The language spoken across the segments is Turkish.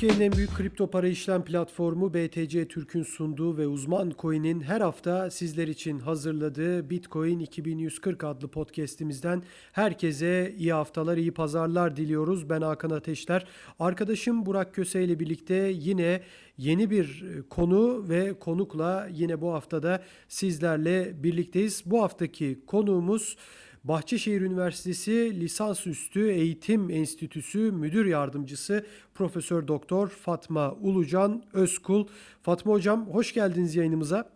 Türkiye'nin en büyük kripto para işlem platformu BTC Türk'ün sunduğu ve uzman coin'in her hafta sizler için hazırladığı Bitcoin 2140 adlı podcast'imizden herkese iyi haftalar, iyi pazarlar diliyoruz. Ben Hakan Ateşler. Arkadaşım Burak Köse ile birlikte yine yeni bir konu ve konukla yine bu haftada sizlerle birlikteyiz. Bu haftaki konuğumuz Bahçeşehir Üniversitesi Lisansüstü Eğitim Enstitüsü Müdür Yardımcısı Profesör Doktor Fatma Ulucan Özkul. Fatma Hocam hoş geldiniz yayınımıza.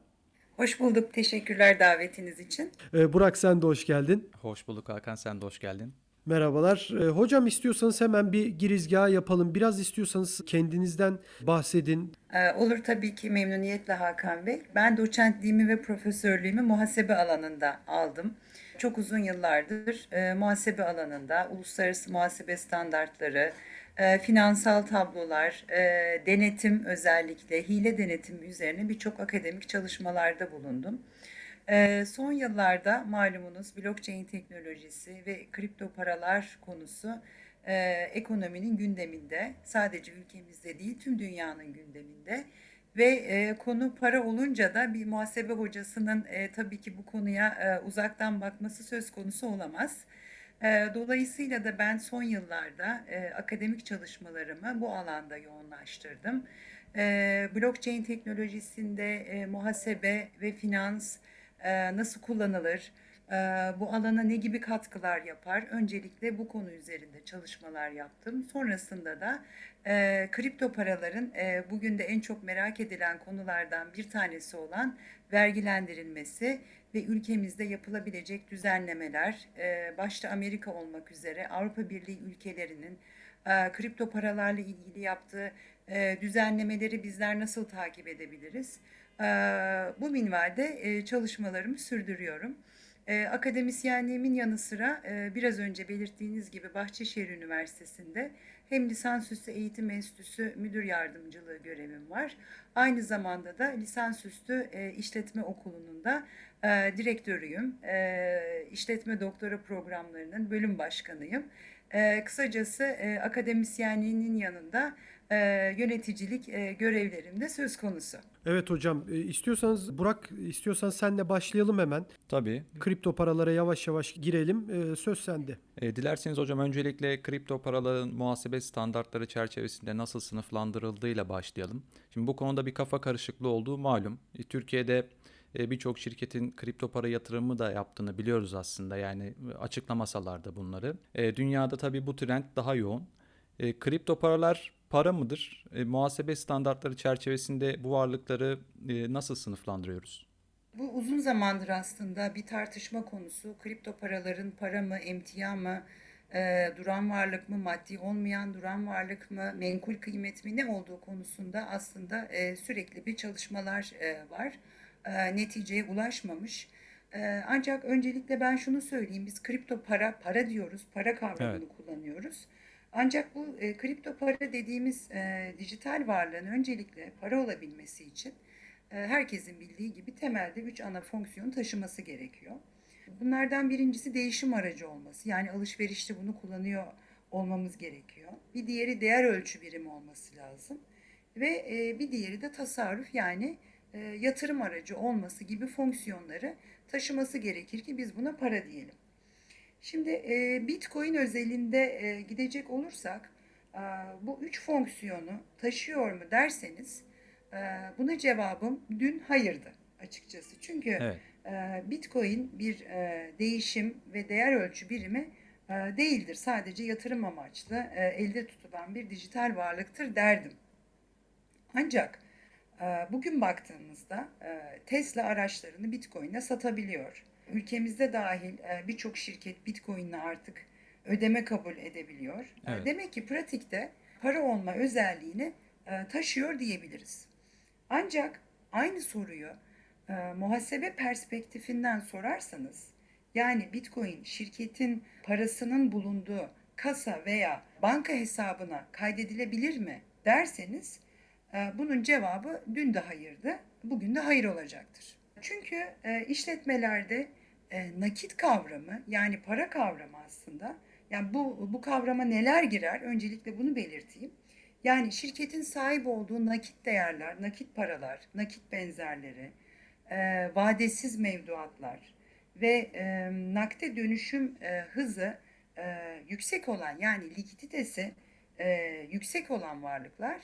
Hoş bulduk. Teşekkürler davetiniz için. Ee, Burak sen de hoş geldin. Hoş bulduk Hakan sen de hoş geldin. Merhabalar. Ee, hocam istiyorsanız hemen bir girizgah yapalım. Biraz istiyorsanız kendinizden bahsedin. Ee, olur tabii ki memnuniyetle Hakan Bey. Ben doçentliğimi ve profesörlüğümü muhasebe alanında aldım. Çok uzun yıllardır e, muhasebe alanında uluslararası muhasebe standartları, e, finansal tablolar, e, denetim özellikle hile denetimi üzerine birçok akademik çalışmalarda bulundum. E, son yıllarda malumunuz blockchain teknolojisi ve kripto paralar konusu e, ekonominin gündeminde sadece ülkemizde değil tüm dünyanın gündeminde. Ve e, konu para olunca da bir muhasebe hocasının e, tabii ki bu konuya e, uzaktan bakması söz konusu olamaz. E, dolayısıyla da ben son yıllarda e, akademik çalışmalarımı bu alanda yoğunlaştırdım. E, blockchain teknolojisinde e, muhasebe ve finans e, nasıl kullanılır, bu alana ne gibi katkılar yapar? Öncelikle bu konu üzerinde çalışmalar yaptım. Sonrasında da e, kripto paraların e, bugün de en çok merak edilen konulardan bir tanesi olan vergilendirilmesi ve ülkemizde yapılabilecek düzenlemeler, e, başta Amerika olmak üzere Avrupa Birliği ülkelerinin e, kripto paralarla ilgili yaptığı e, düzenlemeleri bizler nasıl takip edebiliriz? E, bu minvalde e, çalışmalarımı sürdürüyorum. E, akademisyenliğimin yanı sıra e, biraz önce belirttiğiniz gibi Bahçeşehir Üniversitesi'nde hem lisansüstü eğitim enstitüsü müdür yardımcılığı görevim var. Aynı zamanda da lisansüstü e, işletme okulunun da e, direktörüyüm. E, işletme doktora programlarının bölüm başkanıyım. E, kısacası e, akademisyenliğinin yanında e, yöneticilik e, görevlerim de söz konusu. Evet hocam e, istiyorsanız Burak istiyorsan senle başlayalım hemen. Tabii. Kripto paralara yavaş yavaş girelim. E, söz sende. E, dilerseniz hocam öncelikle kripto paraların muhasebe standartları çerçevesinde nasıl sınıflandırıldığıyla başlayalım. Şimdi bu konuda bir kafa karışıklığı olduğu malum. E, Türkiye'de e, birçok şirketin kripto para yatırımı da yaptığını biliyoruz aslında. Yani açıklamasalar da bunları. Dünyada tabii bu trend daha yoğun. Kripto paralar para mıdır? E, muhasebe standartları çerçevesinde bu varlıkları e, nasıl sınıflandırıyoruz? Bu uzun zamandır aslında bir tartışma konusu. Kripto paraların para mı, emtia mı, e, duran varlık mı, maddi olmayan duran varlık mı, menkul kıymet mi ne olduğu konusunda aslında e, sürekli bir çalışmalar e, var. E, neticeye ulaşmamış. E, ancak öncelikle ben şunu söyleyeyim. Biz kripto para, para diyoruz, para kavramını evet. kullanıyoruz. Ancak bu e, kripto para dediğimiz e, dijital varlığın öncelikle para olabilmesi için e, herkesin bildiği gibi temelde üç ana fonksiyon taşıması gerekiyor. Bunlardan birincisi değişim aracı olması. Yani alışverişte bunu kullanıyor olmamız gerekiyor. Bir diğeri değer ölçü birimi olması lazım. Ve e, bir diğeri de tasarruf yani e, yatırım aracı olması gibi fonksiyonları taşıması gerekir ki biz buna para diyelim. Şimdi e, Bitcoin özelinde e, gidecek olursak e, bu üç fonksiyonu taşıyor mu derseniz e, buna cevabım dün hayırdı açıkçası. Çünkü evet. e, Bitcoin bir e, değişim ve değer ölçü birimi e, değildir. Sadece yatırım amaçlı e, elde tutulan bir dijital varlıktır derdim. Ancak e, bugün baktığımızda e, Tesla araçlarını Bitcoin'e satabiliyor ülkemizde dahil e, birçok şirket Bitcoin'le artık ödeme kabul edebiliyor. E, evet. Demek ki pratikte para olma özelliğini e, taşıyor diyebiliriz. Ancak aynı soruyu muhasebe perspektifinden sorarsanız yani Bitcoin şirketin parasının bulunduğu kasa veya banka hesabına kaydedilebilir mi derseniz bunun cevabı dün de hayırdı, bugün de hayır olacaktır. Çünkü e, işletmelerde e, nakit kavramı yani para kavramı aslında yani bu bu kavrama neler girer öncelikle bunu belirteyim. Yani şirketin sahip olduğu nakit değerler, nakit paralar, nakit benzerleri, e, vadesiz mevduatlar ve e, nakde dönüşüm e, hızı e, yüksek olan yani likiditesi e, yüksek olan varlıklar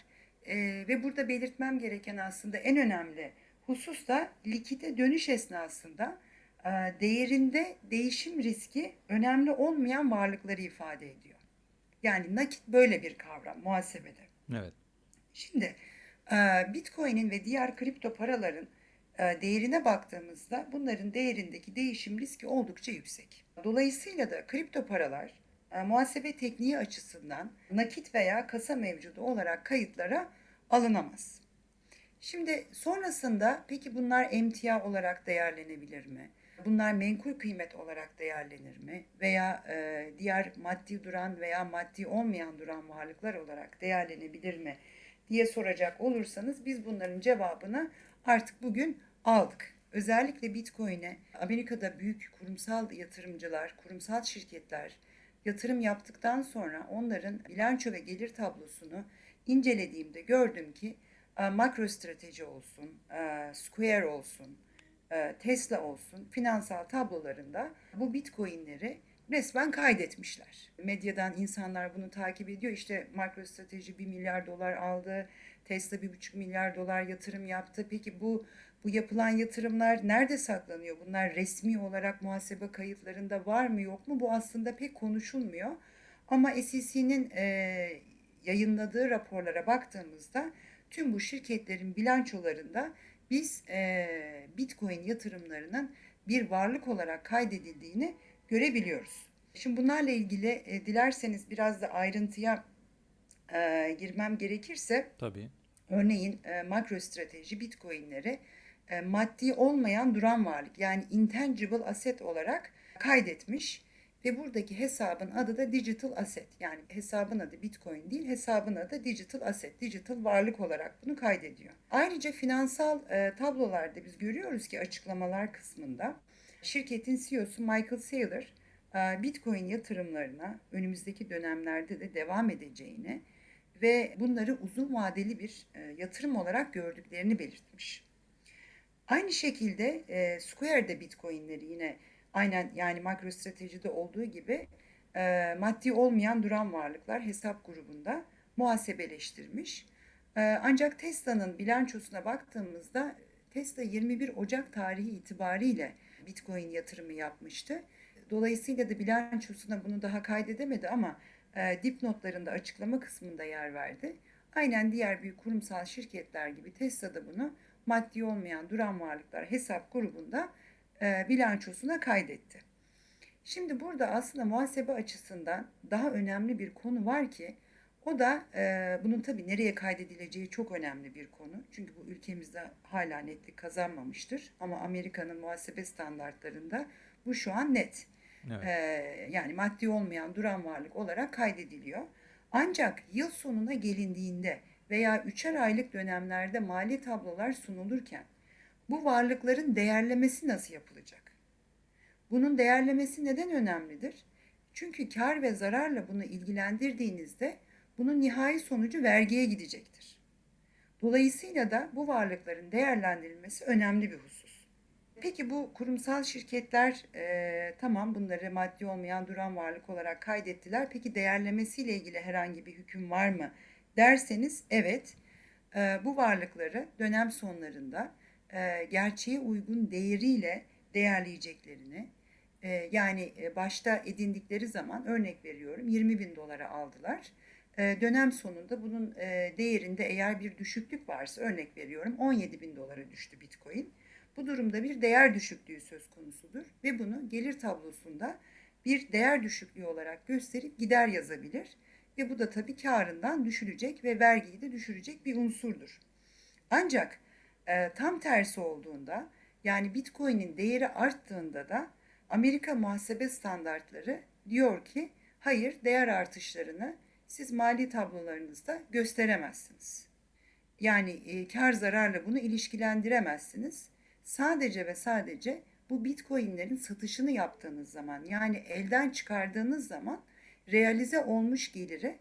e, ve burada belirtmem gereken aslında en önemli husus da likide dönüş esnasında e, değerinde değişim riski önemli olmayan varlıkları ifade ediyor. Yani nakit böyle bir kavram muhasebede. Evet. Şimdi e, Bitcoin'in ve diğer kripto paraların e, değerine baktığımızda bunların değerindeki değişim riski oldukça yüksek. Dolayısıyla da kripto paralar muhasebe tekniği açısından nakit veya kasa mevcudu olarak kayıtlara alınamaz. Şimdi sonrasında peki bunlar emtia olarak değerlenebilir mi? Bunlar menkul kıymet olarak değerlenir mi? Veya e, diğer maddi duran veya maddi olmayan duran varlıklar olarak değerlenebilir mi? diye soracak olursanız biz bunların cevabını artık bugün aldık. Özellikle Bitcoin'e Amerika'da büyük kurumsal yatırımcılar, kurumsal şirketler yatırım yaptıktan sonra onların bilanço ve gelir tablosunu incelediğimde gördüm ki e, MicroStrateji olsun, e, Square olsun, e, Tesla olsun finansal tablolarında bu bitcoinleri resmen kaydetmişler. Medyadan insanlar bunu takip ediyor. İşte MicroStrateji 1 milyar dolar aldı, Tesla 1,5 milyar dolar yatırım yaptı. Peki bu bu yapılan yatırımlar nerede saklanıyor? Bunlar resmi olarak muhasebe kayıtlarında var mı yok mu? Bu aslında pek konuşulmuyor. Ama SEC'nin e, yayınladığı raporlara baktığımızda tüm bu şirketlerin bilançolarında biz e, Bitcoin yatırımlarının bir varlık olarak kaydedildiğini görebiliyoruz. Şimdi bunlarla ilgili e, dilerseniz biraz da ayrıntıya e, girmem gerekirse Tabii. örneğin e, MicroStrateji Bitcoin'leri e, maddi olmayan duran varlık yani intangible asset olarak kaydetmiş ve buradaki hesabın adı da digital asset. Yani hesabın adı Bitcoin değil, hesabın adı digital asset, digital varlık olarak bunu kaydediyor. Ayrıca finansal e, tablolarda biz görüyoruz ki açıklamalar kısmında şirketin CEO'su Michael Saylor e, Bitcoin yatırımlarına önümüzdeki dönemlerde de devam edeceğini ve bunları uzun vadeli bir e, yatırım olarak gördüklerini belirtmiş. Aynı şekilde e, Square'de Bitcoin'leri yine aynen yani MicroStrategy'de olduğu gibi e, maddi olmayan duran varlıklar hesap grubunda muhasebeleştirmiş. E, ancak Tesla'nın bilançosuna baktığımızda Tesla 21 Ocak tarihi itibariyle Bitcoin yatırımı yapmıştı. Dolayısıyla da bilançosuna bunu daha kaydedemedi ama e, dipnotlarında açıklama kısmında yer verdi. Aynen diğer büyük kurumsal şirketler gibi Tesla da bunu maddi olmayan duran varlıklar hesap grubunda e, bilançosuna kaydetti. Şimdi burada aslında muhasebe açısından daha önemli bir konu var ki o da e, bunun tabii nereye kaydedileceği çok önemli bir konu. Çünkü bu ülkemizde hala netlik kazanmamıştır. Ama Amerika'nın muhasebe standartlarında bu şu an net. Evet. E, yani maddi olmayan duran varlık olarak kaydediliyor. Ancak yıl sonuna gelindiğinde veya üçer aylık dönemlerde mali tablolar sunulurken bu varlıkların değerlemesi nasıl yapılacak? Bunun değerlemesi neden önemlidir? Çünkü kar ve zararla bunu ilgilendirdiğinizde bunun nihai sonucu vergiye gidecektir. Dolayısıyla da bu varlıkların değerlendirilmesi önemli bir husus. Peki bu kurumsal şirketler e, tamam bunları maddi olmayan duran varlık olarak kaydettiler. Peki değerlemesiyle ilgili herhangi bir hüküm var mı derseniz evet e, bu varlıkları dönem sonlarında e, gerçeğe uygun değeriyle değerleyeceklerini e, yani e, başta edindikleri zaman örnek veriyorum 20 bin dolara aldılar. Dönem sonunda bunun değerinde eğer bir düşüklük varsa örnek veriyorum 17 bin dolara düştü Bitcoin. Bu durumda bir değer düşüklüğü söz konusudur ve bunu gelir tablosunda bir değer düşüklüğü olarak gösterip gider yazabilir ve bu da tabii karından düşülecek ve vergiyi de düşürecek bir unsurdur. Ancak e, tam tersi olduğunda yani Bitcoin'in değeri arttığında da Amerika muhasebe standartları diyor ki hayır değer artışlarını siz mali tablolarınızda gösteremezsiniz. Yani e, kar zararla bunu ilişkilendiremezsiniz. Sadece ve sadece bu bitcoinlerin satışını yaptığınız zaman yani elden çıkardığınız zaman realize olmuş geliri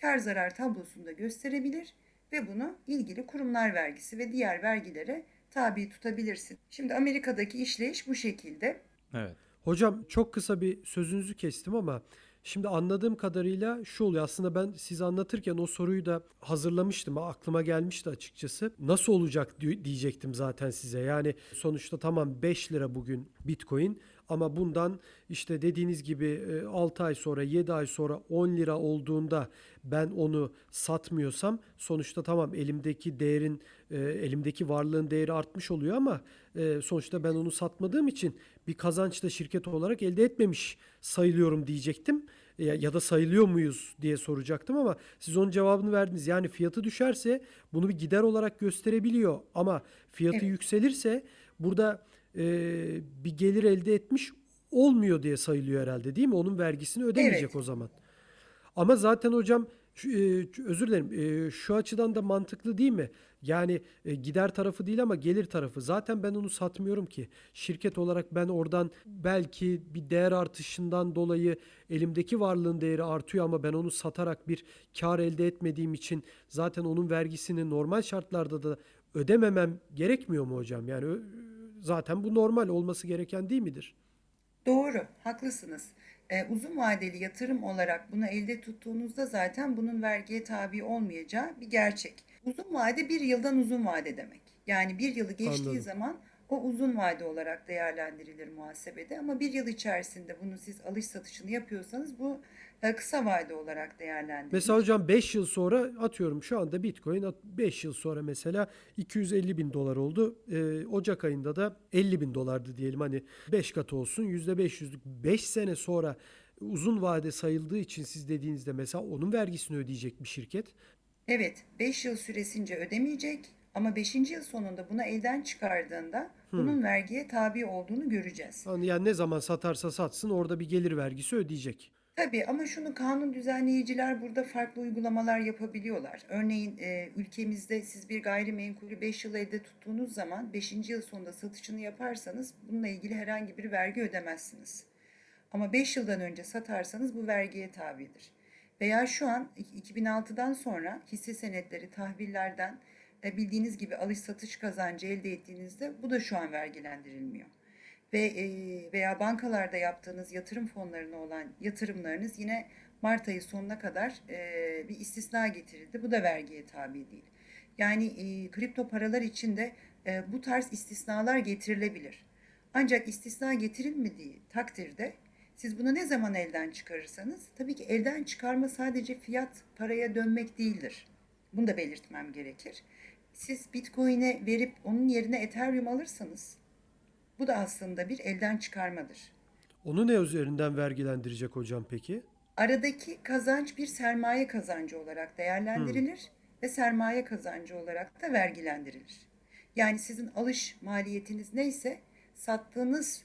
kar zarar tablosunda gösterebilir ve bunu ilgili kurumlar vergisi ve diğer vergilere tabi tutabilirsin. Şimdi Amerika'daki işleyiş bu şekilde. Evet. Hocam çok kısa bir sözünüzü kestim ama şimdi anladığım kadarıyla şu oluyor. Aslında ben siz anlatırken o soruyu da hazırlamıştım. Aklıma gelmişti açıkçası. Nasıl olacak di- diyecektim zaten size. Yani sonuçta tamam 5 lira bugün Bitcoin ama bundan işte dediğiniz gibi 6 ay sonra 7 ay sonra 10 lira olduğunda ben onu satmıyorsam sonuçta tamam elimdeki değerin e, elimdeki varlığın değeri artmış oluyor ama e, sonuçta ben onu satmadığım için bir kazanç da şirket olarak elde etmemiş sayılıyorum diyecektim. E, Ya, ya da sayılıyor muyuz diye soracaktım ama siz onun cevabını verdiniz. Yani fiyatı düşerse bunu bir gider olarak gösterebiliyor ama fiyatı Evet. yükselirse burada e, bir gelir elde etmiş olmuyor diye sayılıyor herhalde değil mi? Onun vergisini ödemeyecek Evet. o zaman. Ama zaten hocam e, özür dilerim e, şu açıdan da mantıklı değil mi? Yani e, gider tarafı değil ama gelir tarafı. Zaten ben onu satmıyorum ki. Şirket olarak ben oradan belki bir değer artışından dolayı elimdeki varlığın değeri artıyor ama ben onu satarak bir kar elde etmediğim için zaten onun vergisini normal şartlarda da ödememem gerekmiyor mu hocam? Yani zaten bu normal olması gereken değil midir? Doğru, haklısınız. Ee, uzun vadeli yatırım olarak bunu elde tuttuğunuzda zaten bunun vergiye tabi olmayacağı bir gerçek. Uzun vade bir yıldan uzun vade demek. Yani bir yılı geçtiği Anladım. zaman o uzun vade olarak değerlendirilir muhasebede. Ama bir yıl içerisinde bunu siz alış satışını yapıyorsanız bu e, kısa vade olarak değerlendirilir. Mesela hocam 5 yıl sonra atıyorum şu anda Bitcoin 5 yıl sonra mesela 250 bin dolar oldu. Ee, Ocak ayında da 50 bin dolardı diyelim hani 5 katı olsun %500'lük 5 sene sonra uzun vade sayıldığı için siz dediğinizde mesela onun vergisini ödeyecek bir şirket. Evet, 5 yıl süresince ödemeyecek ama 5. yıl sonunda bunu elden çıkardığında bunun vergiye tabi olduğunu göreceğiz. Yani yani ne zaman satarsa satsın orada bir gelir vergisi ödeyecek. Tabii ama şunu kanun düzenleyiciler burada farklı uygulamalar yapabiliyorlar. Örneğin e, ülkemizde siz bir gayrimenkulü 5 yıl elde tuttuğunuz zaman 5. yıl sonunda satışını yaparsanız bununla ilgili herhangi bir vergi ödemezsiniz. Ama 5 yıldan önce satarsanız bu vergiye tabidir. Veya şu an 2006'dan sonra hisse senetleri tahvillerden bildiğiniz gibi alış satış kazancı elde ettiğinizde bu da şu an vergilendirilmiyor ve e, veya bankalarda yaptığınız yatırım fonlarına olan yatırımlarınız yine Mart ayı sonuna kadar e, bir istisna getirildi. Bu da vergiye tabi değil. Yani e, kripto paralar için de e, bu tarz istisnalar getirilebilir. Ancak istisna getirilmediği takdirde siz bunu ne zaman elden çıkarırsanız tabii ki elden çıkarma sadece fiyat paraya dönmek değildir. Bunu da belirtmem gerekir. Siz Bitcoin'e verip onun yerine Ethereum alırsanız bu da aslında bir elden çıkarmadır. Onu ne üzerinden vergilendirecek hocam peki? Aradaki kazanç bir sermaye kazancı olarak değerlendirilir ve sermaye kazancı olarak da vergilendirilir. Yani sizin alış maliyetiniz neyse sattığınız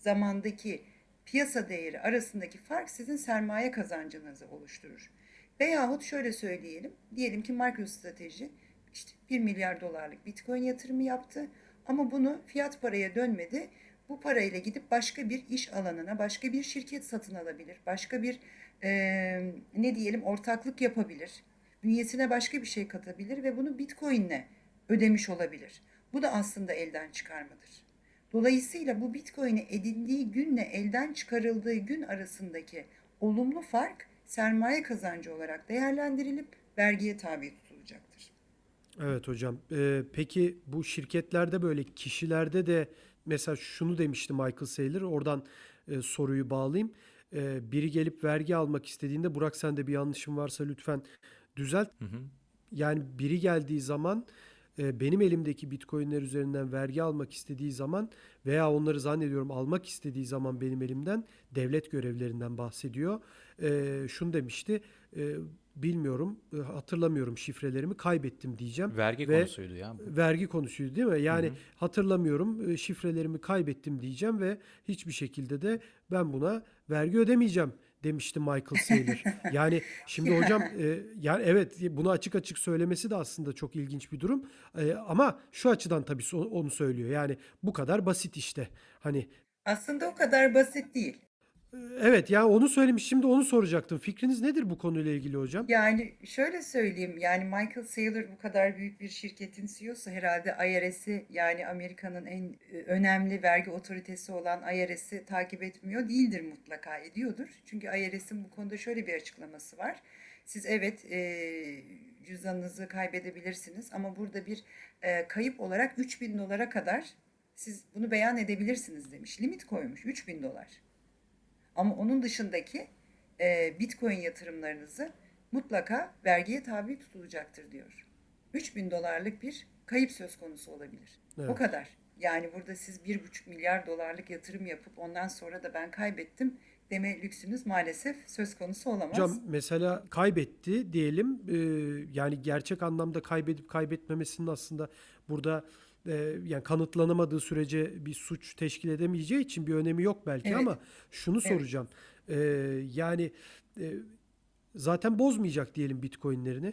zamandaki piyasa değeri arasındaki fark sizin sermaye kazancınızı oluşturur. Veyahut şöyle söyleyelim, diyelim ki MicroStrateji işte 1 milyar dolarlık Bitcoin yatırımı yaptı ama bunu fiyat paraya dönmedi. Bu parayla gidip başka bir iş alanına, başka bir şirket satın alabilir, başka bir eee, ne diyelim ortaklık yapabilir, bünyesine başka bir şey katabilir ve bunu Bitcoin'le ödemiş olabilir. Bu da aslında elden çıkarmadır. Dolayısıyla bu Bitcoin'i edindiği günle elden çıkarıldığı gün arasındaki olumlu fark sermaye kazancı olarak değerlendirilip vergiye tabi tutulacaktır. Evet hocam. Ee, peki bu şirketlerde böyle kişilerde de mesela şunu demişti Michael Saylor. Oradan e, soruyu bağlayayım. Ee, biri gelip vergi almak istediğinde Burak sen de bir yanlışım varsa lütfen düzelt. Hı hı. Yani biri geldiği zaman e, benim elimdeki bitcoinler üzerinden vergi almak istediği zaman veya onları zannediyorum almak istediği zaman benim elimden devlet görevlerinden bahsediyor. E, şunu demişti. e, bilmiyorum, e, hatırlamıyorum şifrelerimi kaybettim diyeceğim. Vergi Ve- konusuydu ya bu. Vergi konusuydu değil mi? Yani Hı hı. hatırlamıyorum, e, şifrelerimi kaybettim diyeceğim ve hiçbir şekilde de ben buna vergi ödemeyeceğim demişti Michael Saylor. Yani şimdi hocam e, yani evet bunu açık açık söylemesi de aslında çok ilginç bir durum. E, ama şu açıdan tabii onu söylüyor. Yani bu kadar basit işte. Hani Aslında o kadar basit değil. Evet yani onu söylemiş şimdi onu soracaktım. Fikriniz nedir bu konuyla ilgili hocam? Yani şöyle söyleyeyim yani Michael Saylor bu kadar büyük bir şirketin CEO'su herhalde IRS'i yani Amerika'nın en e, önemli vergi otoritesi olan IRS'i takip etmiyor değildir mutlaka ediyordur. Çünkü IRS'in bu konuda şöyle bir açıklaması var. Siz evet e, cüzdanınızı kaybedebilirsiniz ama burada bir e, kayıp olarak 3000 dolara kadar siz bunu beyan edebilirsiniz demiş. Limit koymuş 3000 dolar. Ama onun dışındaki e, Bitcoin yatırımlarınızı mutlaka vergiye tabi tutulacaktır diyor. 3000 dolarlık bir kayıp söz konusu olabilir. Evet. O kadar. Yani burada siz 1,5 milyar dolarlık yatırım yapıp ondan sonra da ben kaybettim deme lüksünüz maalesef söz konusu olamaz. Hocam mesela kaybetti diyelim e, yani gerçek anlamda kaybedip kaybetmemesinin aslında burada e, yani kanıtlanamadığı sürece bir suç teşkil edemeyeceği için bir önemi yok belki Evet. ama şunu Evet. soracağım. E, yani e, zaten bozmayacak diyelim Bitcoin'lerini.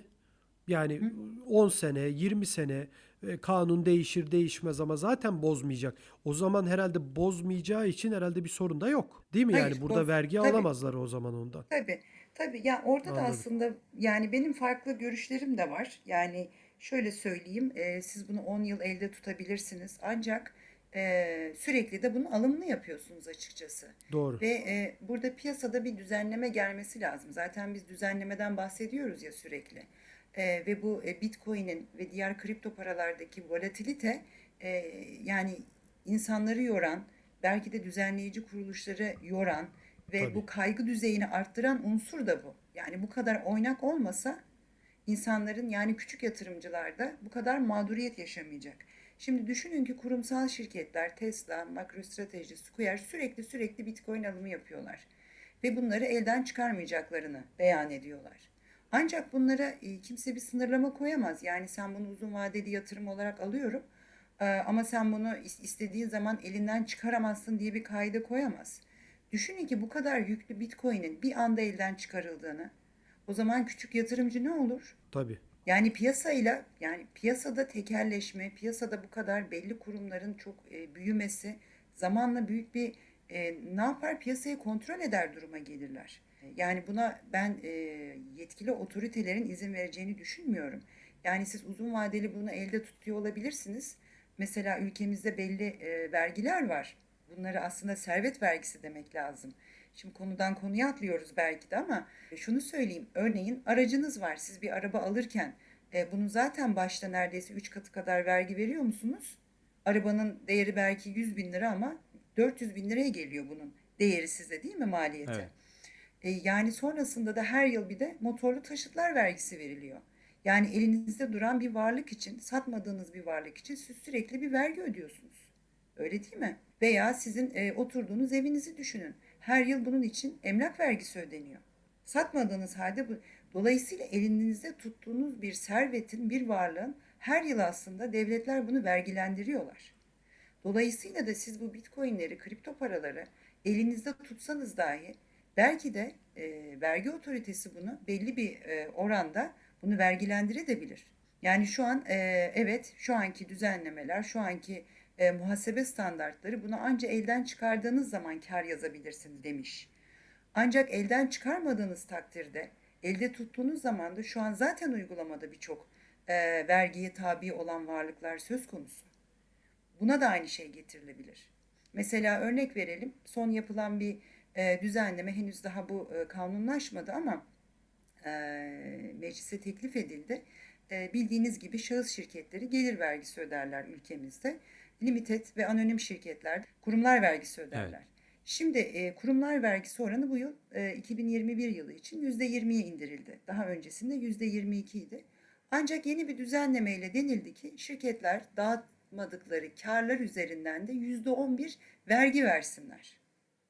Yani 10 sene, 20 sene e, kanun değişir değişmez ama zaten bozmayacak. O zaman herhalde bozmayacağı için herhalde bir sorun da yok. Değil mi? Hayır, yani burada boz- vergi tabii. alamazlar o zaman ondan. Tabii. Tabii. Ya orada da Anladım. aslında yani benim farklı görüşlerim de var. Yani şöyle söyleyeyim, e, siz bunu 10 yıl elde tutabilirsiniz. Ancak e, sürekli de bunun alımını yapıyorsunuz açıkçası. Doğru. Ve e, burada piyasada bir düzenleme gelmesi lazım. Zaten biz düzenlemeden bahsediyoruz ya sürekli. E, ve bu e, Bitcoin'in ve diğer kripto paralardaki volatilite e, yani insanları yoran, belki de düzenleyici kuruluşları yoran ve Tabii. bu kaygı düzeyini arttıran unsur da bu. Yani bu kadar oynak olmasa insanların yani küçük yatırımcılarda bu kadar mağduriyet yaşamayacak. Şimdi düşünün ki kurumsal şirketler Tesla, MicroStrategy, Square sürekli sürekli Bitcoin alımı yapıyorlar. Ve bunları elden çıkarmayacaklarını beyan ediyorlar. Ancak bunlara e, kimse bir sınırlama koyamaz. Yani sen bunu uzun vadeli yatırım olarak alıyorum e, ama sen bunu is- istediğin zaman elinden çıkaramazsın diye bir kaide koyamaz. Düşünün ki bu kadar yüklü Bitcoin'in bir anda elden çıkarıldığını, o zaman küçük yatırımcı ne olur? Tabii. Yani piyasayla yani piyasada tekelleşme, piyasada bu kadar belli kurumların çok e, büyümesi zamanla büyük bir e, ne yapar piyasayı kontrol eder duruma gelirler. Yani buna ben e, yetkili otoritelerin izin vereceğini düşünmüyorum. Yani siz uzun vadeli bunu elde tutuyor olabilirsiniz. Mesela ülkemizde belli e, vergiler var. Bunları aslında servet vergisi demek lazım. Şimdi konudan konuya atlıyoruz belki de ama şunu söyleyeyim. Örneğin aracınız var. Siz bir araba alırken e, bunun zaten başta neredeyse 3 katı kadar vergi veriyor musunuz? Arabanın değeri belki 100 bin lira ama 400 bin liraya geliyor bunun değeri size değil mi maliyeti? Evet. E, yani sonrasında da her yıl bir de motorlu taşıtlar vergisi veriliyor. Yani elinizde duran bir varlık için, satmadığınız bir varlık için siz sürekli bir vergi ödüyorsunuz. Öyle değil mi? Veya sizin e, oturduğunuz evinizi düşünün. Her yıl bunun için emlak vergisi ödeniyor. Satmadığınız halde bu. Dolayısıyla elinizde tuttuğunuz bir servetin, bir varlığın her yıl aslında devletler bunu vergilendiriyorlar. Dolayısıyla da siz bu bitcoinleri, kripto paraları elinizde tutsanız dahi belki de e, vergi otoritesi bunu belli bir e, oranda bunu vergilendirebilir. Yani şu an e, evet şu anki düzenlemeler, şu anki e, muhasebe standartları bunu ancak elden çıkardığınız zaman kar yazabilirsiniz demiş. Ancak elden çıkarmadığınız takdirde elde tuttuğunuz zaman da şu an zaten uygulamada birçok e, vergiye tabi olan varlıklar söz konusu. Buna da aynı şey getirilebilir. Mesela örnek verelim son yapılan bir e, düzenleme henüz daha bu e, kanunlaşmadı ama e, meclise teklif edildi. E, bildiğiniz gibi şahıs şirketleri gelir vergisi öderler ülkemizde. Limited ve anonim şirketler kurumlar vergisi öderler. Şimdi e, kurumlar vergisi oranı bu yıl e, 2021 yılı için %20'ye indirildi. Daha öncesinde %22 idi. Ancak yeni bir düzenlemeyle denildi ki şirketler dağıtmadıkları karlar üzerinden de %11 vergi versinler.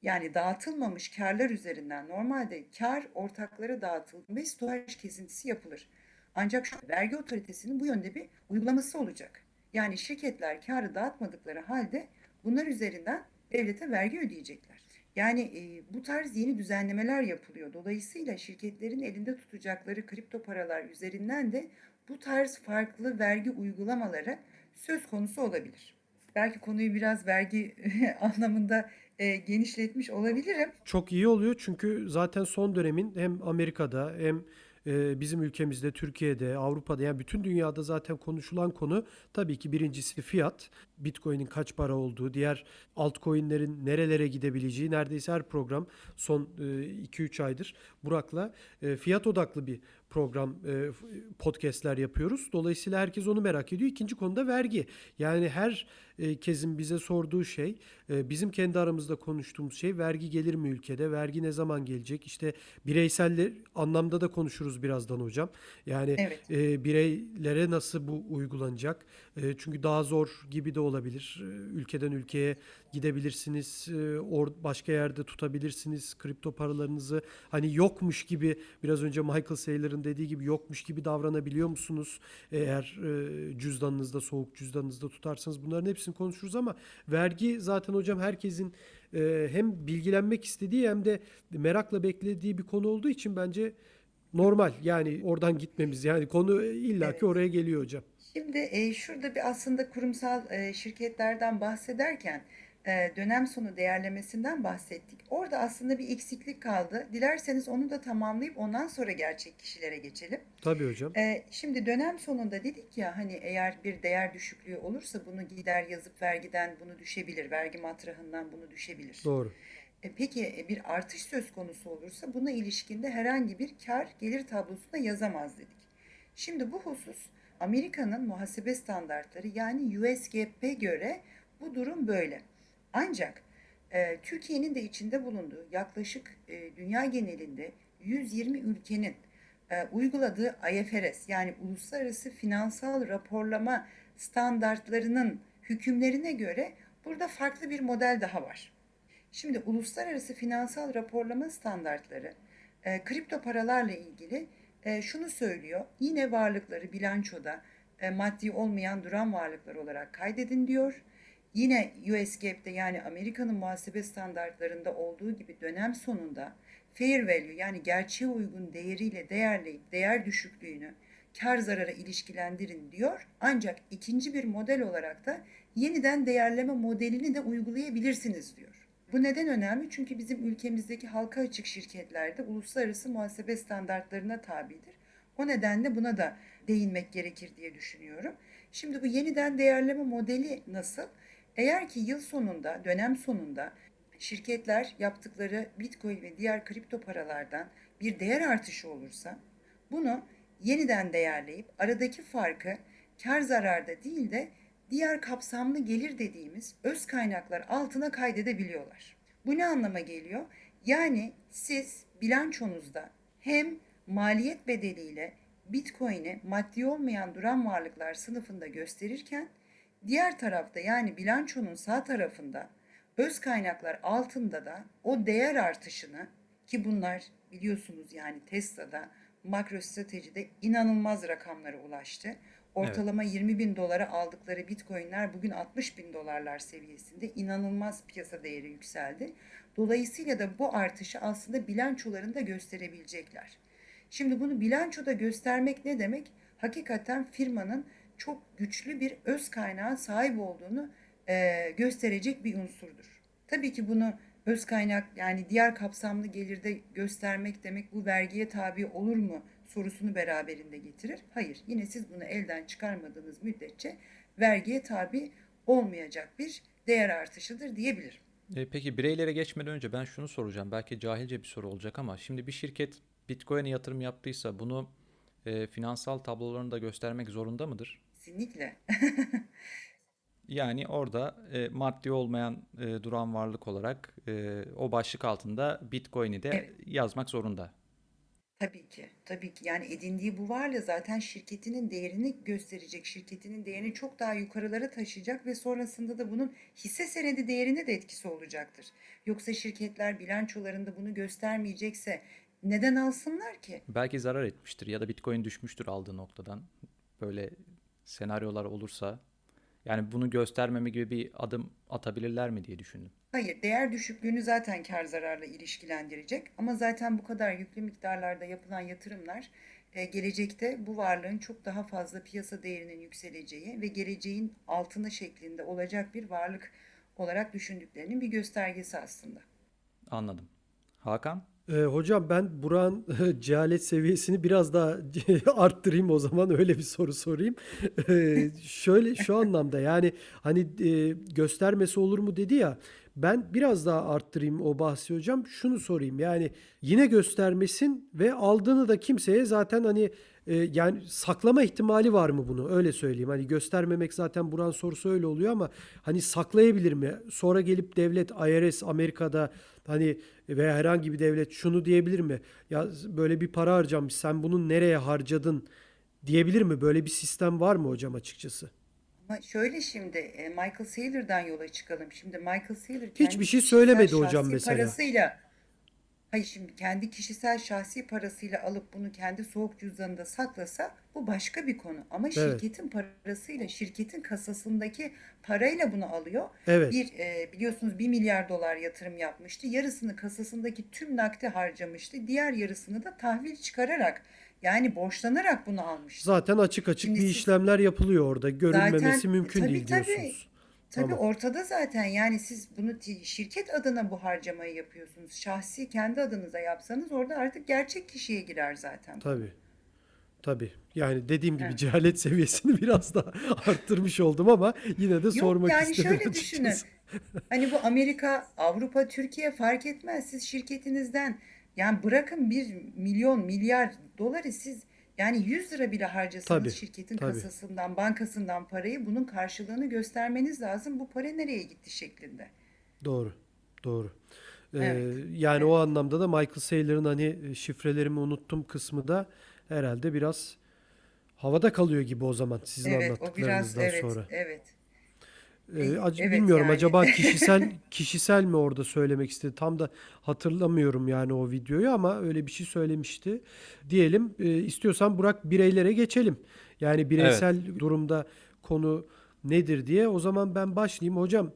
Yani dağıtılmamış karlar üzerinden normalde kar ortaklara dağıtılır ve stopaj kesintisi yapılır. Ancak şu vergi otoritesinin bu yönde bir uygulaması olacak. Yani şirketler karı dağıtmadıkları halde bunlar üzerinden devlete vergi ödeyecekler. Yani e, bu tarz yeni düzenlemeler yapılıyor. Dolayısıyla şirketlerin elinde tutacakları kripto paralar üzerinden de bu tarz farklı vergi uygulamaları söz konusu olabilir. Belki konuyu biraz vergi anlamında e, genişletmiş olabilirim. Çok iyi oluyor çünkü zaten son dönemin hem Amerika'da hem e, bizim ülkemizde, Türkiye'de, Avrupa'da yani bütün dünyada zaten konuşulan konu tabii ki birincisi fiyat. Bitcoin'in kaç para olduğu, diğer altcoin'lerin nerelere gidebileceği neredeyse her program son 2-3 aydır Burak'la e, fiyat odaklı bir program e, podcastler yapıyoruz. Dolayısıyla herkes onu merak ediyor. İkinci konuda vergi. Yani her e, kezin bize sorduğu şey, e, bizim kendi aramızda konuştuğumuz şey vergi gelir mi ülkede? Vergi ne zaman gelecek? İşte bireysel anlamda da konuşuruz birazdan hocam. Yani Evet. e, bireylere nasıl bu uygulanacak? E, çünkü daha zor gibi de olabilir. E, ülkeden ülkeye gidebilirsiniz, e, or başka yerde tutabilirsiniz kripto paralarınızı. Hani yokmuş gibi biraz önce Michael Saylor'ın dediği gibi yokmuş gibi davranabiliyor musunuz? Eğer e, cüzdanınızda soğuk cüzdanınızda tutarsanız bunların hepsini konuşuruz ama vergi zaten hocam herkesin e, hem bilgilenmek istediği hem de merakla beklediği bir konu olduğu için bence normal. Yani oradan gitmemiz yani konu illaki Evet. oraya geliyor hocam. Şimdi e, şurada bir aslında kurumsal e, şirketlerden bahsederken dönem sonu değerlemesinden bahsettik. Orada aslında bir eksiklik kaldı. Dilerseniz onu da tamamlayıp ondan sonra gerçek kişilere geçelim. Tabii hocam. E, şimdi dönem sonunda dedik ya hani eğer bir değer düşüklüğü olursa bunu gider yazıp vergiden bunu düşebilir, vergi matrahından bunu düşebilir. Doğru. E, Peki e, bir artış söz konusu olursa buna ilişkinde herhangi bir kar gelir tablosunda yazamaz dedik. Şimdi bu husus Amerika'nın muhasebe standartları yani US GAAP'e göre bu durum böyle. Ancak e, Türkiye'nin de içinde bulunduğu yaklaşık e, dünya genelinde 120 ülkenin e, uyguladığı IFRS yani Uluslararası Finansal Raporlama Standartlarının hükümlerine göre burada farklı bir model daha var. Şimdi uluslararası finansal raporlama standartları e, kripto paralarla ilgili e, şunu söylüyor. Yine varlıkları bilançoda e, maddi olmayan duran varlıklar olarak kaydedin diyor. Yine US GAAP'te yani Amerika'nın muhasebe standartlarında olduğu gibi dönem sonunda fair value yani gerçeğe uygun değeriyle değerleyip değer düşüklüğünü kar zarara ilişkilendirin diyor. Ancak ikinci bir model olarak da yeniden değerleme modelini de uygulayabilirsiniz diyor. Bu neden önemli? Çünkü bizim ülkemizdeki halka açık şirketlerde uluslararası muhasebe standartlarına tabidir. O nedenle buna da değinmek gerekir diye düşünüyorum. Şimdi bu yeniden değerleme modeli nasıl? Eğer ki yıl sonunda, dönem sonunda şirketler yaptıkları Bitcoin ve diğer kripto paralardan bir değer artışı olursa bunu yeniden değerleyip aradaki farkı kar zararda değil de diğer kapsamlı gelir dediğimiz öz kaynaklar altına kaydedebiliyorlar. Bu ne anlama geliyor? Yani siz bilançonuzda hem maliyet bedeliyle Bitcoin'i maddi olmayan duran varlıklar sınıfında gösterirken diğer tarafta yani bilançonun sağ tarafında öz kaynaklar altında da o değer artışını ki bunlar biliyorsunuz yani Tesla'da makro stratejide inanılmaz rakamlara ulaştı. Ortalama 20 bin dolara aldıkları bitcoinler bugün 60 bin dolarlar seviyesinde inanılmaz piyasa değeri yükseldi. Dolayısıyla da bu artışı aslında bilançolarında gösterebilecekler. Şimdi bunu bilançoda göstermek ne demek? Hakikaten firmanın çok güçlü bir öz kaynağa sahip olduğunu e, gösterecek bir unsurdur. Tabii ki bunu öz kaynak yani diğer kapsamlı gelirde göstermek demek bu vergiye tabi olur mu sorusunu beraberinde getirir. Hayır yine siz bunu elden çıkarmadığınız müddetçe vergiye tabi olmayacak bir değer artışıdır diyebilirim. E, peki bireylere geçmeden önce ben şunu soracağım. Belki cahilce bir soru olacak ama şimdi bir şirket Bitcoin'e yatırım yaptıysa bunu e, finansal tablolarında göstermek zorunda mıdır? Kesinlikle. Yani orada e, maddi olmayan e, duran varlık olarak e, o başlık altında Bitcoin'i de Evet. yazmak zorunda. Tabii ki, tabii ki. Yani edindiği bu varlığı zaten şirketinin değerini gösterecek, şirketinin değerini çok daha yukarılara taşıyacak ve sonrasında da bunun hisse senedi değerine de etkisi olacaktır. Yoksa şirketler bilançolarında bunu göstermeyecekse neden alsınlar ki? Belki zarar etmiştir ya da Bitcoin düşmüştür aldığı noktadan. Böyle senaryolar olursa yani bunu göstermeme gibi bir adım atabilirler mi diye düşündüm. Hayır, değer düşüklüğünü zaten kar zararla ilişkilendirecek ama zaten bu kadar yüklü miktarlarda yapılan yatırımlar e, gelecekte bu varlığın çok daha fazla piyasa değerinin yükseleceği ve geleceğin altını şeklinde olacak bir varlık olarak düşündüklerinin bir göstergesi aslında. Anladım. Hakan? Ee, hocam ben Burak'ın cehalet seviyesini biraz daha arttırayım o zaman öyle bir soru sorayım. Ee, şöyle şu anlamda yani hani e, göstermesi olur mu dedi ya ben biraz daha arttırayım o bahsi hocam. Şunu sorayım yani yine göstermesin ve aldığını da kimseye zaten hani e, yani saklama ihtimali var mı bunu öyle söyleyeyim. Hani göstermemek zaten Buran sorusu öyle oluyor ama hani saklayabilir mi? Sonra gelip devlet IRS Amerika'da hani veya herhangi bir devlet şunu diyebilir mi? Ya böyle bir para harcamış sen bunu nereye harcadın diyebilir mi? Böyle bir sistem var mı hocam açıkçası? Ama şöyle şimdi e, Michael Saylor'dan yola çıkalım. Şimdi Michael Saylor Hiçbir şey söylemedi hocam mesela. Parasıyla, hayır şimdi kendi kişisel şahsi parasıyla alıp bunu kendi soğuk cüzdanında saklasa bu başka bir konu. Ama Evet. şirketin parasıyla, şirketin kasasındaki parayla bunu alıyor. Evet. Bir e, biliyorsunuz 1 milyar dolar yatırım yapmıştı. Yarısını kasasındaki tüm nakdi harcamıştı. Diğer yarısını da tahvil çıkararak yani borçlanarak bunu almıştı. Zaten açık açık Şimdi bir siz- işlemler yapılıyor orada. Görünmemesi Zaten- mümkün tabii, değil diyorsunuz. Tabii Tamam. ortada zaten yani siz bunu şirket adına bu harcamayı yapıyorsunuz. Şahsi kendi adınıza yapsanız orada artık gerçek kişiye girer zaten. Tabii. Tabii. Yani dediğim gibi Evet. cehalet seviyesini biraz daha arttırmış oldum ama yine de Yok sormak yani istedim şöyle düşünün. açıkçası. Hani bu Amerika, Avrupa, Türkiye fark etmez. Siz şirketinizden yani bırakın bir milyon, milyar doları siz yani 100 lira bile harcasanız Tabii, şirketin tabii. kasasından, bankasından parayı bunun karşılığını göstermeniz lazım. Bu para nereye gitti şeklinde. Doğru. Doğru. Ee, Evet, yani o anlamda da Michael Saylor'ın hani e, şifrelerimi unuttum kısmı da herhalde biraz havada kalıyor gibi o zaman sizin Evet, o biraz anlattıklarınızdan evet, sonra. evet. Ee, ac- evet bilmiyorum yani. acaba kişisel kişisel mi orada söylemek istedi? Tam da hatırlamıyorum yani o videoyu ama öyle bir şey söylemişti. Diyelim e, istiyorsan Burak bireylere geçelim. Yani bireysel durumda konu nedir diye. O zaman ben başlayayım. Hocam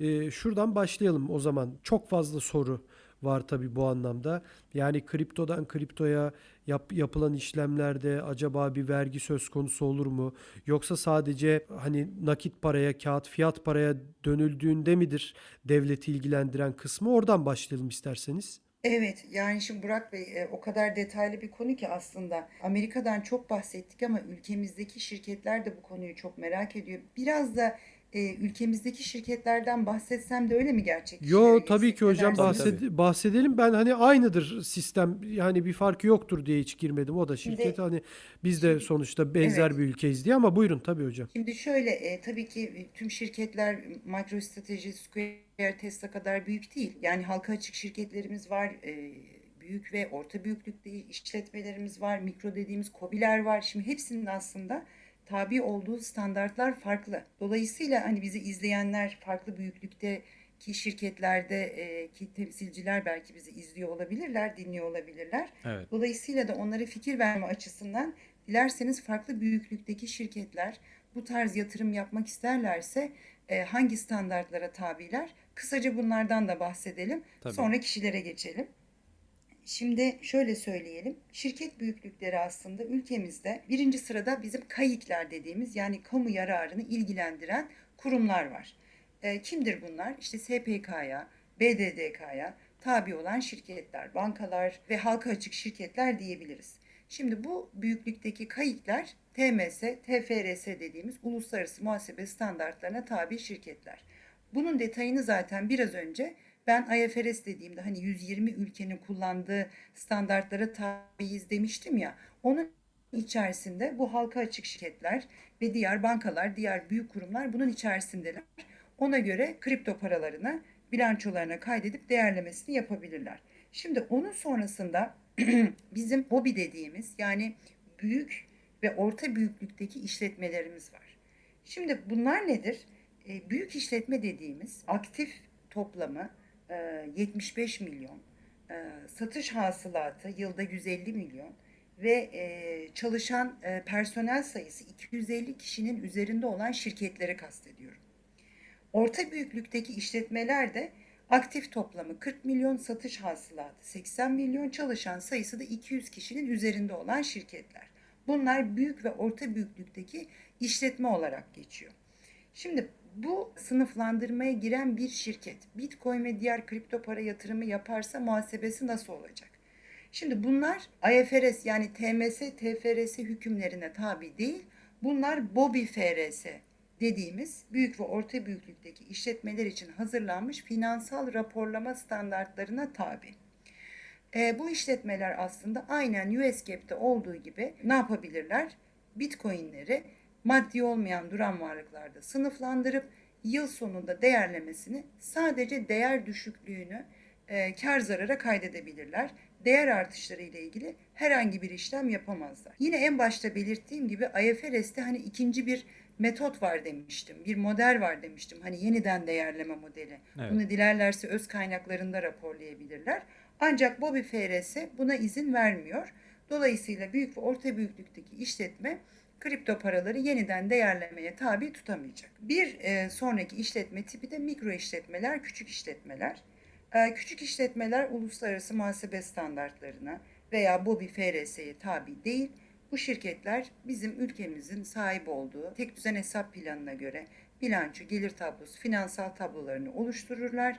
e, şuradan başlayalım o zaman. Çok fazla soru var tabii bu anlamda. Yani kriptodan kriptoya yap- yapılan işlemlerde acaba bir vergi söz konusu olur mu? Yoksa sadece hani nakit paraya, kağıt fiyat paraya dönüldüğünde midir devleti ilgilendiren kısmı? Oradan başlayalım isterseniz. Evet yani şimdi Burak Bey e, o kadar detaylı bir konu ki aslında Amerika'dan çok bahsettik ama ülkemizdeki şirketler de bu konuyu çok merak ediyor. Biraz da e, ülkemizdeki şirketlerden bahsetsem de öyle mi gerçek Yo tabii ki hocam bahsed- bahsedelim. Ben hani aynıdır sistem yani bir farkı yoktur diye hiç girmedim. O da şirket Şimdi- hani biz de sonuçta benzer Evet. bir ülkeyiz diye ama buyurun tabii hocam. Şimdi şöyle e, tabii ki tüm şirketler MicroStrategy, Square, Tesla kadar büyük değil. Yani halka açık şirketlerimiz var. e, büyük ve orta büyüklükte işletmelerimiz var. Mikro dediğimiz KOBİ'ler var. Şimdi hepsinin aslında tabi olduğu standartlar farklı. Dolayısıyla hani bizi izleyenler farklı büyüklükteki şirketlerde e, ki temsilciler belki bizi izliyor olabilirler, dinliyor olabilirler. Evet. Dolayısıyla da onlara fikir verme açısından dilerseniz farklı büyüklükteki şirketler bu tarz yatırım yapmak isterlerse e, hangi standartlara tabiler? Kısaca bunlardan da bahsedelim. Tabii. Sonra kişilere geçelim. Şimdi şöyle söyleyelim. Şirket büyüklükleri aslında ülkemizde birinci sırada bizim KAİK'ler dediğimiz yani kamu yararını ilgilendiren kurumlar var. E, kimdir bunlar? İşte SPK'ya, BDDK'ya tabi olan şirketler, bankalar ve halka açık şirketler diyebiliriz. Şimdi bu büyüklükteki kayıtlar TMS, TFRS dediğimiz uluslararası muhasebe standartlarına tabi şirketler. Bunun detayını zaten biraz önce ben IFRS dediğimde hani 120 ülkenin kullandığı standartlara tabiiz demiştim ya. Onun içerisinde bu halka açık şirketler ve diğer bankalar, diğer büyük kurumlar bunun içerisindeler. Ona göre kripto paralarını bilançolarına kaydedip değerlemesini yapabilirler. Şimdi onun sonrasında bizim hobi dediğimiz yani büyük ve orta büyüklükteki işletmelerimiz var. Şimdi bunlar nedir? E, büyük işletme dediğimiz aktif toplamı 75 milyon, e, satış hasılatı yılda 150 milyon ve e, çalışan e, personel sayısı 250 kişinin üzerinde olan şirketleri kastediyorum. Orta büyüklükteki işletmeler de Aktif toplamı 40 milyon, satış hasılatı 80 milyon, çalışan sayısı da 200 kişinin üzerinde olan şirketler. Bunlar büyük ve orta büyüklükteki işletme olarak geçiyor. Şimdi bu sınıflandırmaya giren bir şirket Bitcoin ve diğer kripto para yatırımı yaparsa muhasebesi nasıl olacak? Şimdi bunlar IFRS yani TMS, TFRS hükümlerine tabi değil. Bunlar BOBİ FRS dediğimiz büyük ve orta büyüklükteki işletmeler için hazırlanmış finansal raporlama standartlarına tabi. E, bu işletmeler aslında aynen US GAP'te olduğu gibi ne yapabilirler? Bitcoin'leri maddi olmayan duran varlıklarda sınıflandırıp yıl sonunda değerlemesini sadece değer düşüklüğünü e, kar zarara kaydedebilirler. Değer artışları ile ilgili herhangi bir işlem yapamazlar. Yine en başta belirttiğim gibi IFRS'te hani ikinci bir metot var demiştim. Bir model var demiştim. Hani yeniden değerleme modeli. Evet. Bunu dilerlerse öz kaynaklarında raporlayabilirler. Ancak BOBİ FRS buna izin vermiyor. Dolayısıyla büyük ve orta büyüklükteki işletme kripto paraları yeniden değerlemeye tabi tutamayacak. Bir e, sonraki işletme tipi de mikro işletmeler, küçük işletmeler. E, küçük işletmeler uluslararası muhasebe standartlarına veya BOBİ FRS'ye tabi değil. Bu şirketler bizim ülkemizin sahip olduğu tek düzen hesap planına göre bilanço, gelir tablosu, finansal tablolarını oluştururlar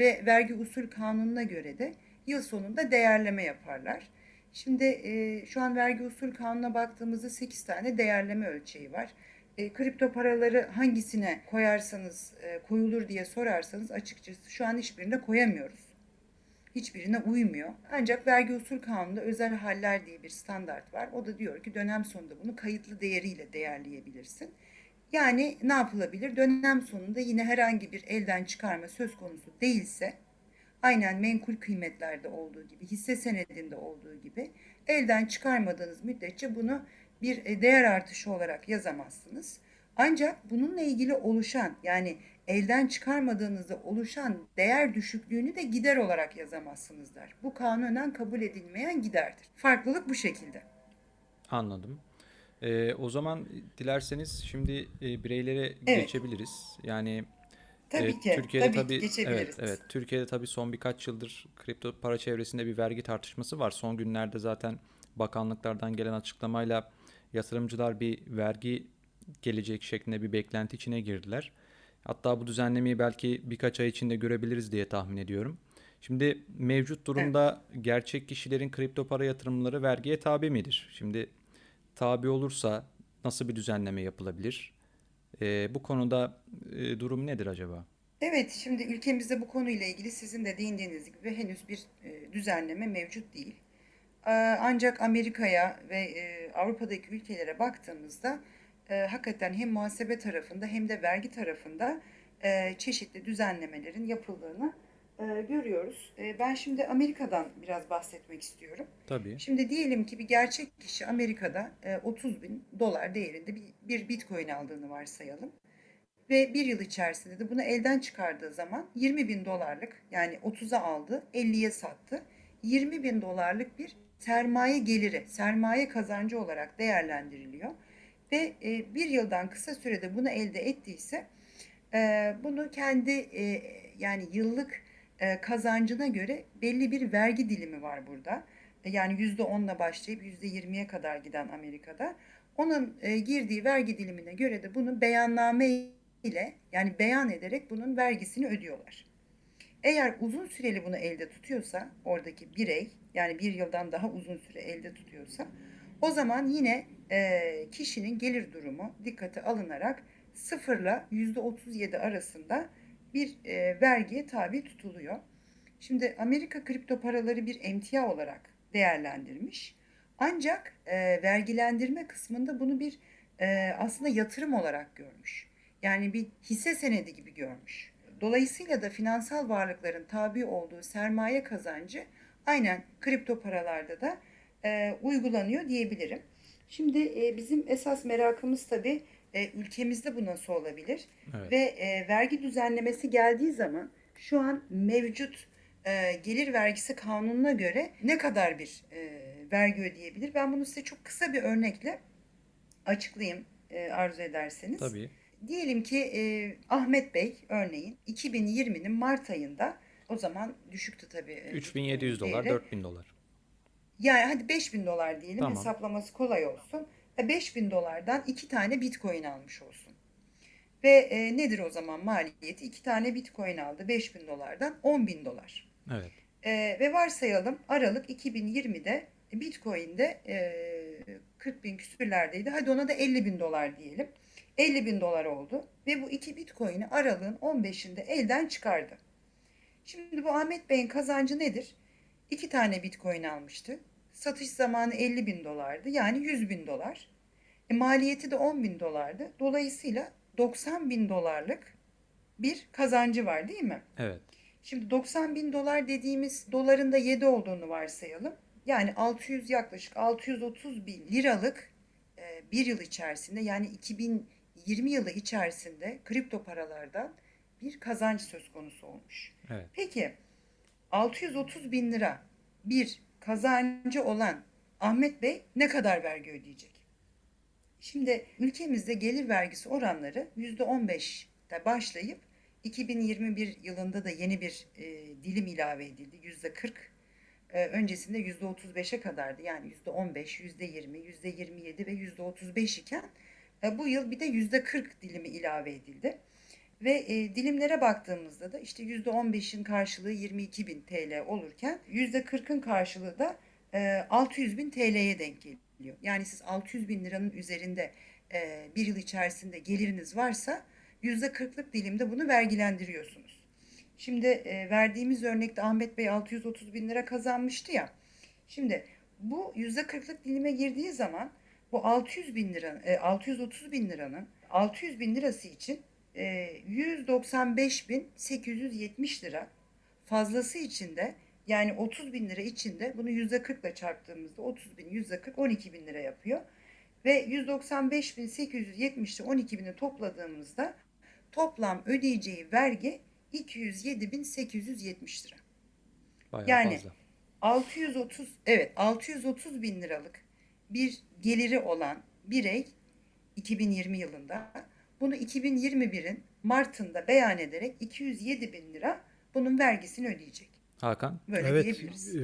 ve vergi usul kanununa göre de yıl sonunda değerleme yaparlar. Şimdi e, şu an vergi usul kanununa baktığımızda 8 tane değerleme ölçeği var. E, kripto paraları hangisine koyarsanız e, koyulur diye sorarsanız açıkçası şu an hiçbirine koyamıyoruz. Hiçbirine uymuyor. Ancak vergi usul kanununda özel haller diye bir standart var. O da diyor ki dönem sonunda bunu kayıtlı değeriyle değerleyebilirsin. Yani ne yapılabilir? Dönem sonunda yine herhangi bir elden çıkarma söz konusu değilse aynen menkul kıymetlerde olduğu gibi, hisse senedinde olduğu gibi elden çıkarmadığınız müddetçe bunu bir e, değer artışı olarak yazamazsınız. Ancak bununla ilgili oluşan yani elden çıkarmadığınızda oluşan değer düşüklüğünü de gider olarak yazamazsınızlar. Bu kanunen kabul edilmeyen giderdir. Farklılık bu şekilde. Anladım. Ee, o zaman dilerseniz şimdi e, bireylere Evet. geçebiliriz. Yani Tabii ki. Türkiye'de tabii tabii geçebiliriz. evet evet Türkiye'de tabii son birkaç yıldır kripto para çevresinde bir vergi tartışması var. Son günlerde zaten bakanlıklardan gelen açıklamayla yatırımcılar bir vergi gelecek şeklinde bir beklenti içine girdiler. Hatta bu düzenlemeyi belki birkaç ay içinde görebiliriz diye tahmin ediyorum. Şimdi mevcut durumda gerçek kişilerin kripto para yatırımları vergiye tabi midir? Şimdi tabi olursa nasıl bir düzenleme yapılabilir? Ee, bu konuda e, durum nedir acaba? Evet, şimdi ülkemizde bu konuyla ilgili sizin de değindiğiniz gibi henüz bir e, düzenleme mevcut değil. Ee, Ancak Amerika'ya ve e, Avrupa'daki ülkelere baktığımızda e, hakikaten hem muhasebe tarafında hem de vergi tarafında e, çeşitli düzenlemelerin yapıldığını e, görüyoruz. E, Ben şimdi Amerika'dan biraz bahsetmek istiyorum. Tabii. Şimdi diyelim ki bir gerçek kişi Amerika'da e, 30 bin dolar değerinde bir, bir bitcoin aldığını varsayalım. Ve bir yıl içerisinde de bunu elden çıkardığı zaman 20 bin dolarlık yani 30'a aldı 50'ye sattı. 20 bin dolarlık bir sermaye geliri, sermaye kazancı olarak değerlendiriliyor. Ve e, bir yıldan kısa sürede bunu elde ettiyse e, bunu kendi e, yani yıllık e, kazancına göre belli bir vergi dilimi var burada. E, Yani %10'la başlayıp %20'ye kadar giden Amerika'da. Onun e, girdiği vergi dilimine göre de bunu beyanname ile yani beyan ederek bunun vergisini ödüyorlar. Eğer uzun süreli bunu elde tutuyorsa oradaki birey yani bir yıldan daha uzun süre elde tutuyorsa o zaman yine e, kişinin gelir durumu dikkate alınarak sıfırla yüzde 37 arasında bir e, vergiye tabi tutuluyor. Şimdi Amerika kripto paraları bir emtia olarak değerlendirmiş. Ancak e, vergilendirme kısmında bunu bir e, aslında yatırım olarak görmüş. Yani bir hisse senedi gibi görmüş. Dolayısıyla da finansal varlıkların tabi olduğu sermaye kazancı aynen kripto paralarda da e, uygulanıyor diyebilirim. Şimdi e, bizim esas merakımız tabii e, ülkemizde bu nasıl olabilir? Evet. Ve e, vergi düzenlemesi geldiği zaman şu an mevcut e, gelir vergisi kanununa göre ne kadar bir e, vergi ödeyebilir? Ben bunu size çok kısa bir örnekle açıklayayım e, arzu ederseniz. Tabii. Diyelim ki e, Ahmet Bey örneğin 2020'nin Mart ayında O zaman düşüktü tabii. e, 3700 dolar, değeri. 4000 dolar. Yani hadi 5000 dolar diyelim Tamam. hesaplaması kolay olsun. E, 5000 dolardan iki tane bitcoin almış olsun. Ve e, nedir o zaman maliyeti? İki tane bitcoin aldı 5000 dolardan 10 bin dolar. Evet. E, ve varsayalım Aralık 2020'de bitcoin'de e, 40 bin küsürlerdeydi. Hadi ona da 50 bin dolar diyelim. 50 bin dolar oldu ve bu iki bitcoin'i Aralık'ın 15'inde elden çıkardı. Şimdi bu Ahmet Bey'in kazancı nedir? İki tane bitcoin almıştı. Satış zamanı 50 bin dolardı. Yani 100 bin dolar. E, maliyeti de 10 bin dolardı. Dolayısıyla 90 bin dolarlık bir kazancı var değil mi? Evet. Şimdi 90 bin dolar dediğimiz doların da 7 olduğunu varsayalım. Yani 600 yaklaşık 630 bin liralık e, bir yıl içerisinde yani 2020 yılı içerisinde kripto paralardan bir kazanç söz konusu olmuş. Evet. Peki 630 bin lira bir kazancı olan Ahmet Bey ne kadar vergi ödeyecek? Şimdi ülkemizde gelir vergisi oranları %15'te başlayıp 2021 yılında da yeni bir e, dilim ilave edildi. %40 e, öncesinde %35'e kadardı. Yani %15, %20, %27 ve %35 iken e, bu yıl bir de %40 dilimi ilave edildi. Ve e, dilimlere baktığımızda da işte %15'in karşılığı 22 bin TL olurken %40'ın karşılığı da e, 600 bin TL'ye denk geliyor. Yani siz 600 bin liranın üzerinde e, bir yıl içerisinde geliriniz varsa %40'lık dilimde bunu vergilendiriyorsunuz. Şimdi e, verdiğimiz örnekte Ahmet Bey 630 bin lira kazanmıştı ya. Şimdi bu %40'lık dilime girdiği zaman bu 600 bin lira, e, 630 bin liranın 600 bin lirası için e, 195.870 lira fazlası için de yani 30 bin lira içinde bunu %40 ile çarptığımızda 30 bin %40 12 bin lira yapıyor. Ve 195.870 ile 12 bini topladığımızda toplam ödeyeceği vergi 207.870 lira. Bayağı Yani fazla. 630 evet 630 bin liralık bir geliri olan birey 2020 yılında bunu 2021'in Mart'ında beyan ederek 207 bin lira bunun vergisini ödeyecek. Hakan. Böyle evet, diyebiliriz. e,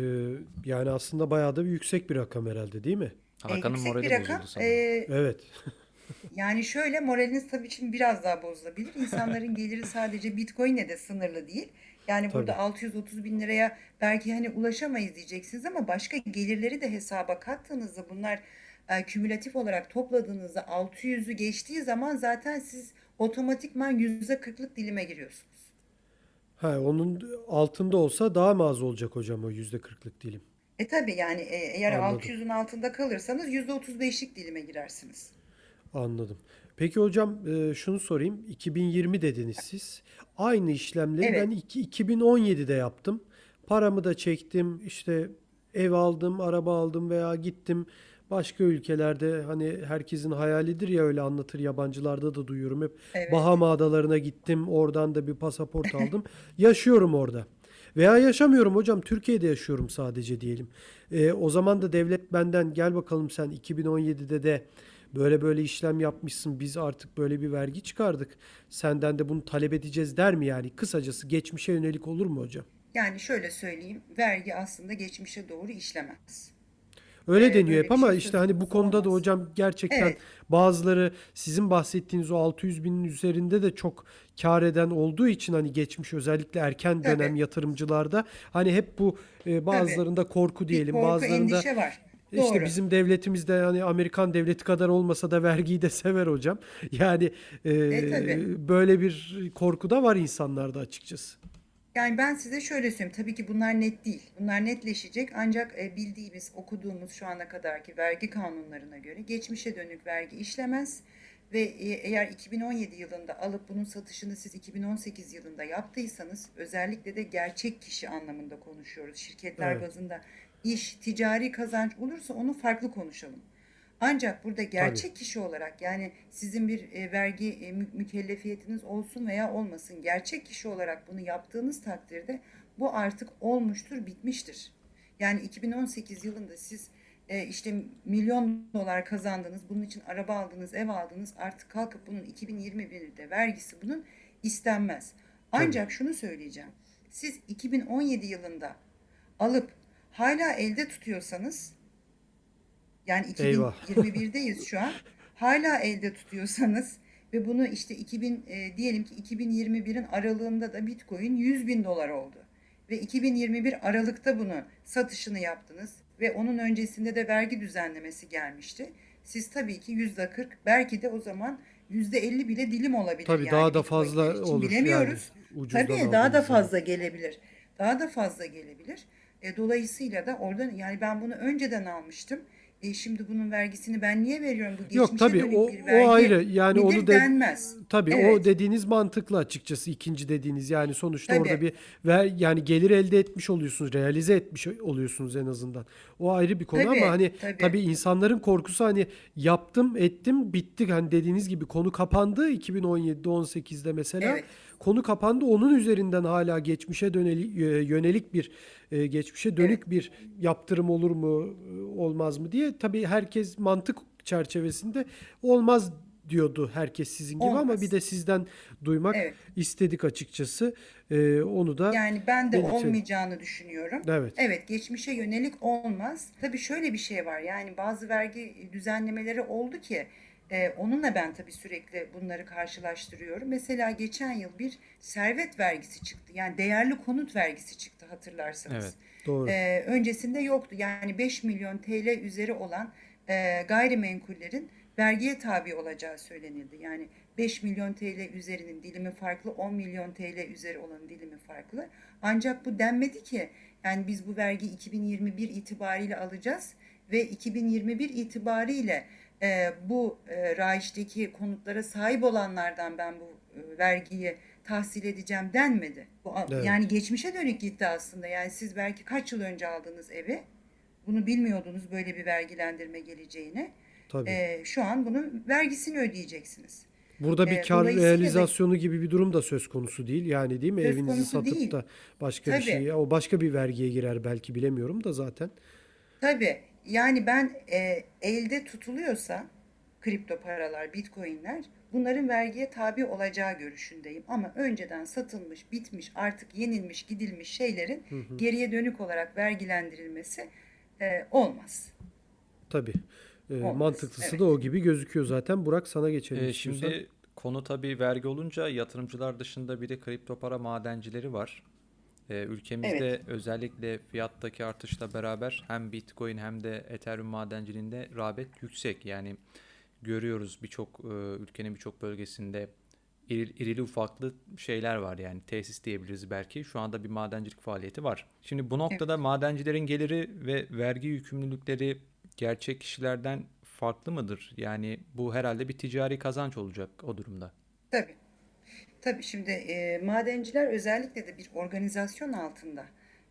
yani aslında bayağı da bir yüksek bir rakam herhalde değil mi? Hakan'ın yüksek morali bozuldu sanırım. Ee, Evet. yani şöyle moraliniz tabii şimdi biraz daha bozulabilir. İnsanların geliri sadece Bitcoin'e de sınırlı değil. Yani burada Tabii. 630 bin liraya belki hani ulaşamayız diyeceksiniz ama başka gelirleri de hesaba kattığınızda bunlar e, kümülatif olarak topladığınızda 600'ü geçtiği zaman zaten siz otomatikman %40'lık dilime giriyorsunuz. Ha, onun altında olsa daha mı az olacak hocam o yüzde kırklık dilim? E tabii yani e, eğer Anladım. 600'ün altında kalırsanız %35'lik dilime girersiniz. Anladım. Peki hocam e, şunu sorayım. 2020 dediniz siz. Aynı işlemleri Evet. ben iki- 2017'de yaptım. Paramı da çektim. İşte ev aldım, araba aldım veya gittim. Başka ülkelerde hani herkesin hayalidir ya öyle anlatır yabancılarda da duyuyorum hep. Evet. Bahama adalarına gittim. Oradan da bir pasaport aldım. Yaşıyorum orada. Veya yaşamıyorum hocam. Türkiye'de yaşıyorum sadece diyelim. E, o zaman da devlet benden gel bakalım sen 2017'de de böyle böyle işlem yapmışsın. Biz artık böyle bir vergi çıkardık. Senden de bunu talep edeceğiz der mi yani? Kısacası geçmişe yönelik olur mu hocam? Yani şöyle söyleyeyim, vergi aslında geçmişe doğru işlemez. Öyle deniyor hep ama şey işte hani bu konuda da hocam gerçekten Evet. bazıları sizin bahsettiğiniz o 600 binin üzerinde de çok kar eden olduğu için hani geçmiş özellikle erken Tabii. dönem yatırımcılarda hani hep bu e, bazılarında korku Bir diyelim korku, bazılarında işte Doğru. bizim devletimiz de hani Amerikan devleti kadar olmasa da vergiyi de sever hocam. Yani e, E, tabii. böyle bir korku da var insanlarda açıkçası. Yani ben size şöyle söyleyeyim. Tabii ki bunlar net değil. Bunlar netleşecek. Ancak e, bildiğimiz, okuduğumuz şu ana kadarki vergi kanunlarına göre geçmişe dönük vergi işlemez. Ve e, eğer 2017 yılında alıp bunun satışını siz 2018 yılında yaptıysanız özellikle de gerçek kişi anlamında konuşuyoruz. Şirketler Evet. bazında iş, ticari kazanç olursa onu farklı konuşalım. Ancak burada gerçek kişi olarak yani sizin bir e, vergi e, mü- mükellefiyetiniz olsun veya olmasın gerçek kişi olarak bunu yaptığınız takdirde bu artık olmuştur, bitmiştir. Yani 2018 yılında siz e, işte milyon dolar kazandınız, bunun için araba aldınız, ev aldınız. Artık kalkıp bunun 2021'de vergisi bunun istenmez. Ancak şunu söyleyeceğim. Siz 2017 yılında alıp hala elde tutuyorsanız yani Eyvah. 2021'deyiz şu an. Hala elde tutuyorsanız ve bunu işte 2000 e, diyelim ki 2021'in aralığında da Bitcoin 100 bin dolar oldu. Ve 2021 Aralık'ta bunu satışını yaptınız ve onun öncesinde de vergi düzenlemesi gelmişti. Siz tabii ki yüzde 40 belki de o zaman yüzde 50 bile dilim olabilir. Tabii yani daha da fazla için. olur Bilemiyoruz. yani. Tabii daha da fazla gelebilir. Daha da fazla gelebilir. E, dolayısıyla da oradan yani ben bunu önceden almıştım. E, şimdi bunun vergisini ben niye veriyorum? Bu Yok geçmişe tabii dönük o, bir o ayrı yani onu de, denmez. tabii o Evet. dediğiniz mantıklı açıkçası ikinci dediğiniz yani sonuçta Tabii. orada bir ver yani gelir elde etmiş oluyorsunuz realize etmiş oluyorsunuz en azından o ayrı bir konu Tabii, ama hani tabii. tabii insanların korkusu hani yaptım ettim bitti hani dediğiniz gibi konu kapandı 2017'de 18'de mesela Evet. Konu kapandı onun üzerinden hala geçmişe dönelik yönelik bir e, geçmişe dönük bir yaptırım olur mu e, olmaz mı diye tabii herkes mantık çerçevesinde olmaz diyordu herkes sizin gibi ama Olmaz. bir de sizden duymak Evet. istedik açıkçası. E, onu da Yani ben de belirtelim. olmayacağını düşünüyorum. Evet. Evet, geçmişe yönelik olmaz. Tabii şöyle bir şey var. Yani bazı vergi düzenlemeleri oldu ki e, onunla ben tabii sürekli bunları karşılaştırıyorum. Mesela geçen yıl bir servet vergisi çıktı. Yani değerli konut vergisi çıktı hatırlarsanız. Evet. doğru. Ee, öncesinde yoktu. Yani 5 milyon TL üzeri olan e, gayrimenkullerin vergiye tabi olacağı söylenildi. Yani 5 milyon TL üzerinin dilimi farklı, 10 milyon TL üzeri olanın dilimi farklı. Ancak bu denmedi ki yani biz bu vergi 2021 itibariyle alacağız ve 2021 itibariyle e, bu e, rayişteki konutlara sahip olanlardan ben bu e, vergiyi tahsil edeceğim denmedi. Bu, Evet. Yani geçmişe dönük gitti aslında. Yani siz belki kaç yıl önce aldığınız evi bunu bilmiyordunuz böyle bir vergilendirme geleceğini. Tabii. Ee, şu an bunun vergisini ödeyeceksiniz. Burada bir e, kar realizasyonu gibi bir durum da söz konusu değil. Yani değil mi? Söz Evinizi satıp değil. da başka bir Tabii. şey o başka bir vergiye girer belki bilemiyorum da zaten. Tabii yani ben e, elde tutuluyorsa kripto paralar, bitcoinler bunların vergiye tabi olacağı görüşündeyim. Ama önceden satılmış, bitmiş, artık yenilmiş, gidilmiş şeylerin geriye dönük olarak vergilendirilmesi e, olmaz. Tabii. E, Olmaz, mantıklısı evet. da o gibi gözüküyor zaten. Burak sana geçelim istiyorsan. şimdi konu tabii vergi olunca yatırımcılar dışında bir de kripto para madencileri var. Ee, ülkemizde Evet. özellikle fiyattaki artışla beraber hem Bitcoin hem de Ethereum madenciliğinde rağbet yüksek. Yani görüyoruz birçok e, ülkenin birçok bölgesinde iri- irili ufaklı şeyler var yani tesis diyebiliriz belki. Şu anda bir madencilik faaliyeti var. Şimdi bu noktada madencilerin geliri ve vergi yükümlülükleri gerçek kişilerden farklı mıdır? Yani bu herhalde bir ticari kazanç olacak o durumda. Tabii. Tabii şimdi e, madenciler özellikle de bir organizasyon altında,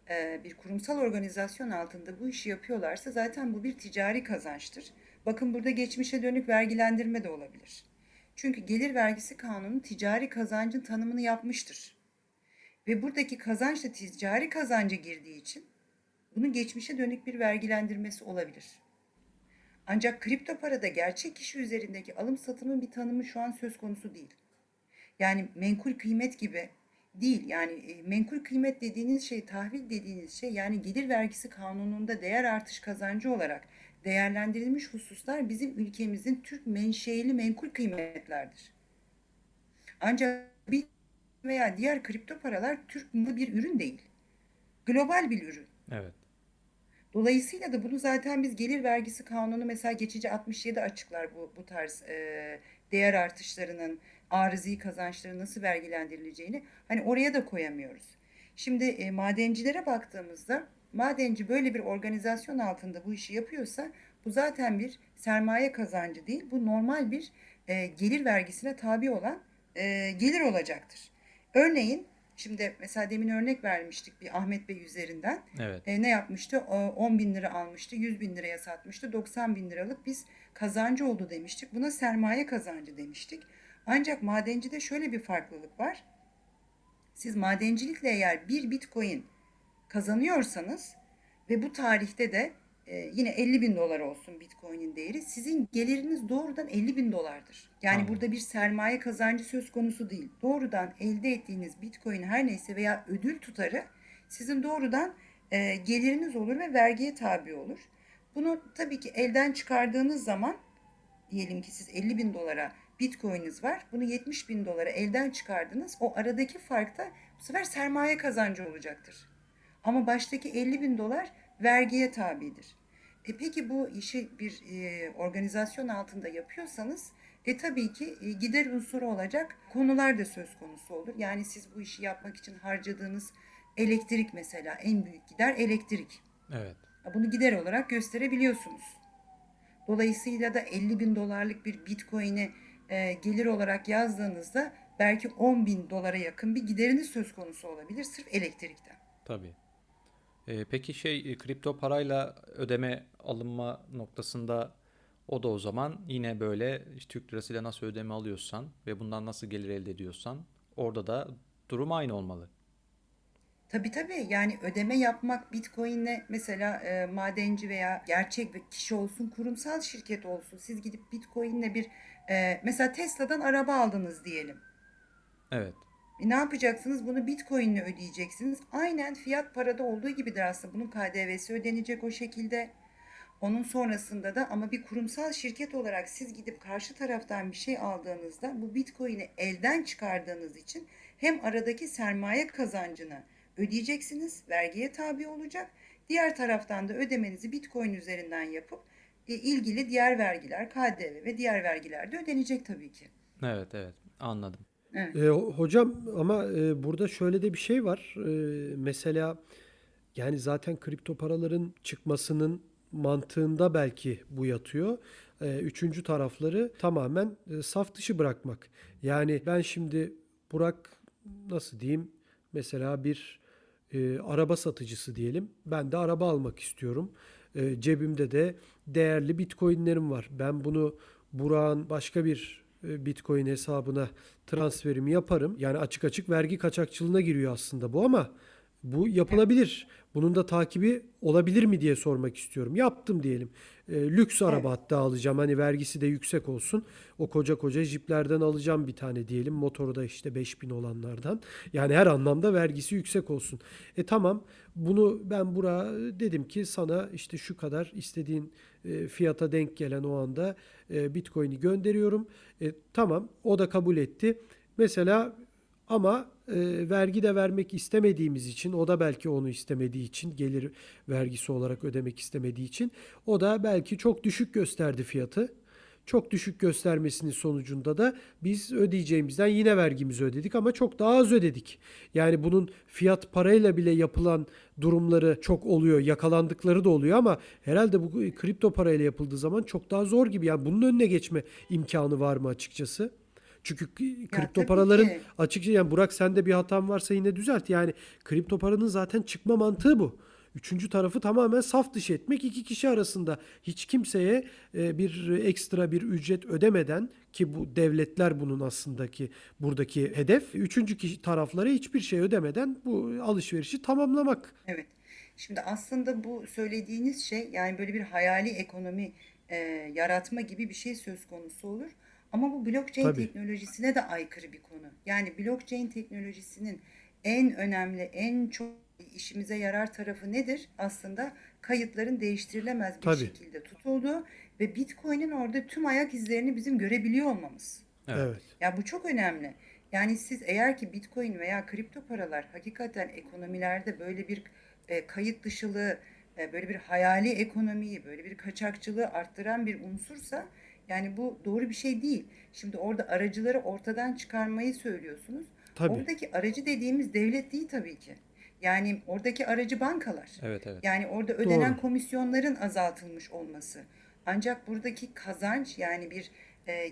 e, bir kurumsal organizasyon altında bu işi yapıyorlarsa zaten bu bir ticari kazançtır. Bakın burada geçmişe dönük vergilendirme de olabilir. Çünkü gelir vergisi kanunu ticari kazancın tanımını yapmıştır. Ve buradaki kazanç da ticari kazanca girdiği için bunun geçmişe dönük bir vergilendirmesi olabilir. Ancak kripto parada gerçek kişi üzerindeki alım satımın bir tanımı şu an söz konusu değil. Yani menkul kıymet gibi değil. Yani e, menkul kıymet dediğiniz şey, tahvil dediğiniz şey yani gelir vergisi kanununda değer artış kazancı olarak değerlendirilmiş hususlar bizim ülkemizin Türk menşeili menkul kıymetlerdir. Ancak bir veya diğer kripto paralar Türk malı bir ürün değil. Global bir ürün. Evet. Dolayısıyla da bunu zaten biz gelir vergisi kanunu mesela geçici 67 açıklar bu, bu tarz e, değer artışlarının arızi kazançların nasıl vergilendirileceğini hani oraya da koyamıyoruz. Şimdi e, madencilere baktığımızda madenci böyle bir organizasyon altında bu işi yapıyorsa bu zaten bir sermaye kazancı değil bu normal bir e, gelir vergisine tabi olan e, gelir olacaktır. Örneğin şimdi mesela demin örnek vermiştik bir Ahmet Bey üzerinden. Evet. E, ne yapmıştı? O, 10 bin lira almıştı, 100 bin liraya satmıştı. 90 bin liralık biz kazancı oldu demiştik. Buna sermaye kazancı demiştik. Ancak madencide şöyle bir farklılık var. Siz madencilikle eğer bir bitcoin kazanıyorsanız ve bu tarihte de e, yine 50 bin dolar olsun Bitcoin'in değeri. Sizin geliriniz doğrudan 50 bin dolardır. Yani Anladım. burada bir sermaye kazancı söz konusu değil. Doğrudan elde ettiğiniz Bitcoin her neyse veya ödül tutarı sizin doğrudan e, geliriniz olur ve vergiye tabi olur. Bunu tabii ki elden çıkardığınız zaman diyelim ki siz 50 bin dolara Bitcoin'iniz var. Bunu 70 bin dolara elden çıkardınız. O aradaki fark da bu sefer sermaye kazancı olacaktır. Ama baştaki 50 bin dolar vergiye tabidir. E peki bu işi bir e, organizasyon altında yapıyorsanız e tabii ki e, gider unsuru olacak konular da söz konusu olur. Yani siz bu işi yapmak için harcadığınız elektrik mesela en büyük gider elektrik. Evet. Bunu gider olarak gösterebiliyorsunuz. Dolayısıyla da 50 bin dolarlık bir bitcoin'i e, gelir olarak yazdığınızda belki 10 bin dolara yakın bir gideriniz söz konusu olabilir sırf elektrikten. Tabii. Ee, peki şey e, kripto parayla ödeme alınma noktasında o da o zaman yine böyle işte Türk lirasıyla nasıl ödeme alıyorsan ve bundan nasıl gelir elde ediyorsan orada da durum aynı olmalı. Tabii tabii yani ödeme yapmak Bitcoin'le mesela e, madenci veya gerçek bir kişi olsun kurumsal şirket olsun siz gidip Bitcoin'le bir e, mesela Tesla'dan araba aldınız diyelim. Evet. E, ne yapacaksınız? Bunu Bitcoin'le ödeyeceksiniz. Aynen fiyat parada olduğu gibidir aslında. Bunun KDV'si ödenecek o şekilde. Onun sonrasında da ama bir kurumsal şirket olarak siz gidip karşı taraftan bir şey aldığınızda bu Bitcoin'i elden çıkardığınız için hem aradaki sermaye kazancını ödeyeceksiniz, vergiye tabi olacak. Diğer taraftan da ödemenizi Bitcoin üzerinden yapıp e, ilgili diğer vergiler, KDV ve diğer vergiler de ödenecek tabii ki. Evet, evet. Anladım. Evet. E, ho- hocam ama e, burada şöyle de bir şey var. E, mesela yani zaten kripto paraların çıkmasının mantığında belki bu yatıyor. E, üçüncü tarafları tamamen e, saf dışı bırakmak. Yani ben şimdi Burak nasıl diyeyim mesela bir e, araba satıcısı diyelim. Ben de araba almak istiyorum. E, cebimde de değerli bitcoinlerim var. Ben bunu Burak'ın başka bir e, bitcoin hesabına transferimi yaparım. Yani açık açık vergi kaçakçılığına giriyor aslında bu ama bu yapılabilir. Bunun da takibi olabilir mi diye sormak istiyorum. Yaptım diyelim. E, lüks araba hatta alacağım. Hani vergisi de yüksek olsun. O koca koca jiplerden alacağım bir tane diyelim. Motoru da işte 5000 olanlardan. Yani her anlamda vergisi yüksek olsun. E tamam. Bunu ben bura dedim ki sana işte şu kadar istediğin e, fiyata denk gelen o anda e, Bitcoin'i gönderiyorum. E, tamam. O da kabul etti. Mesela ama e, vergi de vermek istemediğimiz için o da belki onu istemediği için gelir vergisi olarak ödemek istemediği için o da belki çok düşük gösterdi fiyatı. Çok düşük göstermesinin sonucunda da biz ödeyeceğimizden yine vergimizi ödedik ama çok daha az ödedik. Yani bunun fiyat parayla bile yapılan durumları çok oluyor. Yakalandıkları da oluyor ama herhalde bu kripto parayla yapıldığı zaman çok daha zor gibi. Yani bunun önüne geçme imkanı var mı açıkçası? Çünkü kripto tabii paraların ki. açıkça yani Burak sende bir hatan varsa yine düzelt. Yani kripto paranın zaten çıkma mantığı bu. Üçüncü tarafı tamamen saf dışı etmek iki kişi arasında hiç kimseye e, bir ekstra bir ücret ödemeden ki bu devletler bunun aslındaki buradaki hedef üçüncü kişi taraflara hiçbir şey ödemeden bu alışverişi tamamlamak. Evet. Şimdi aslında bu söylediğiniz şey yani böyle bir hayali ekonomi e, yaratma gibi bir şey söz konusu olur. Ama bu blockchain Tabii. teknolojisine de aykırı bir konu. Yani blockchain teknolojisinin en önemli, en çok işimize yarar tarafı nedir? Aslında kayıtların değiştirilemez bir Tabii. şekilde tutulduğu ve Bitcoin'in orada tüm ayak izlerini bizim görebiliyor olmamız. Evet. Ya bu çok önemli. Yani siz eğer ki Bitcoin veya kripto paralar hakikaten ekonomilerde böyle bir e, kayıt dışılığı, e, böyle bir hayali ekonomiyi, böyle bir kaçakçılığı arttıran bir unsursa yani bu doğru bir şey değil. Şimdi orada aracıları ortadan çıkarmayı söylüyorsunuz. Tabii. Oradaki aracı dediğimiz devlet değil tabii ki. Yani oradaki aracı bankalar. Evet, evet. Yani orada ödenen Doğru. komisyonların azaltılmış olması. Ancak buradaki kazanç yani bir e,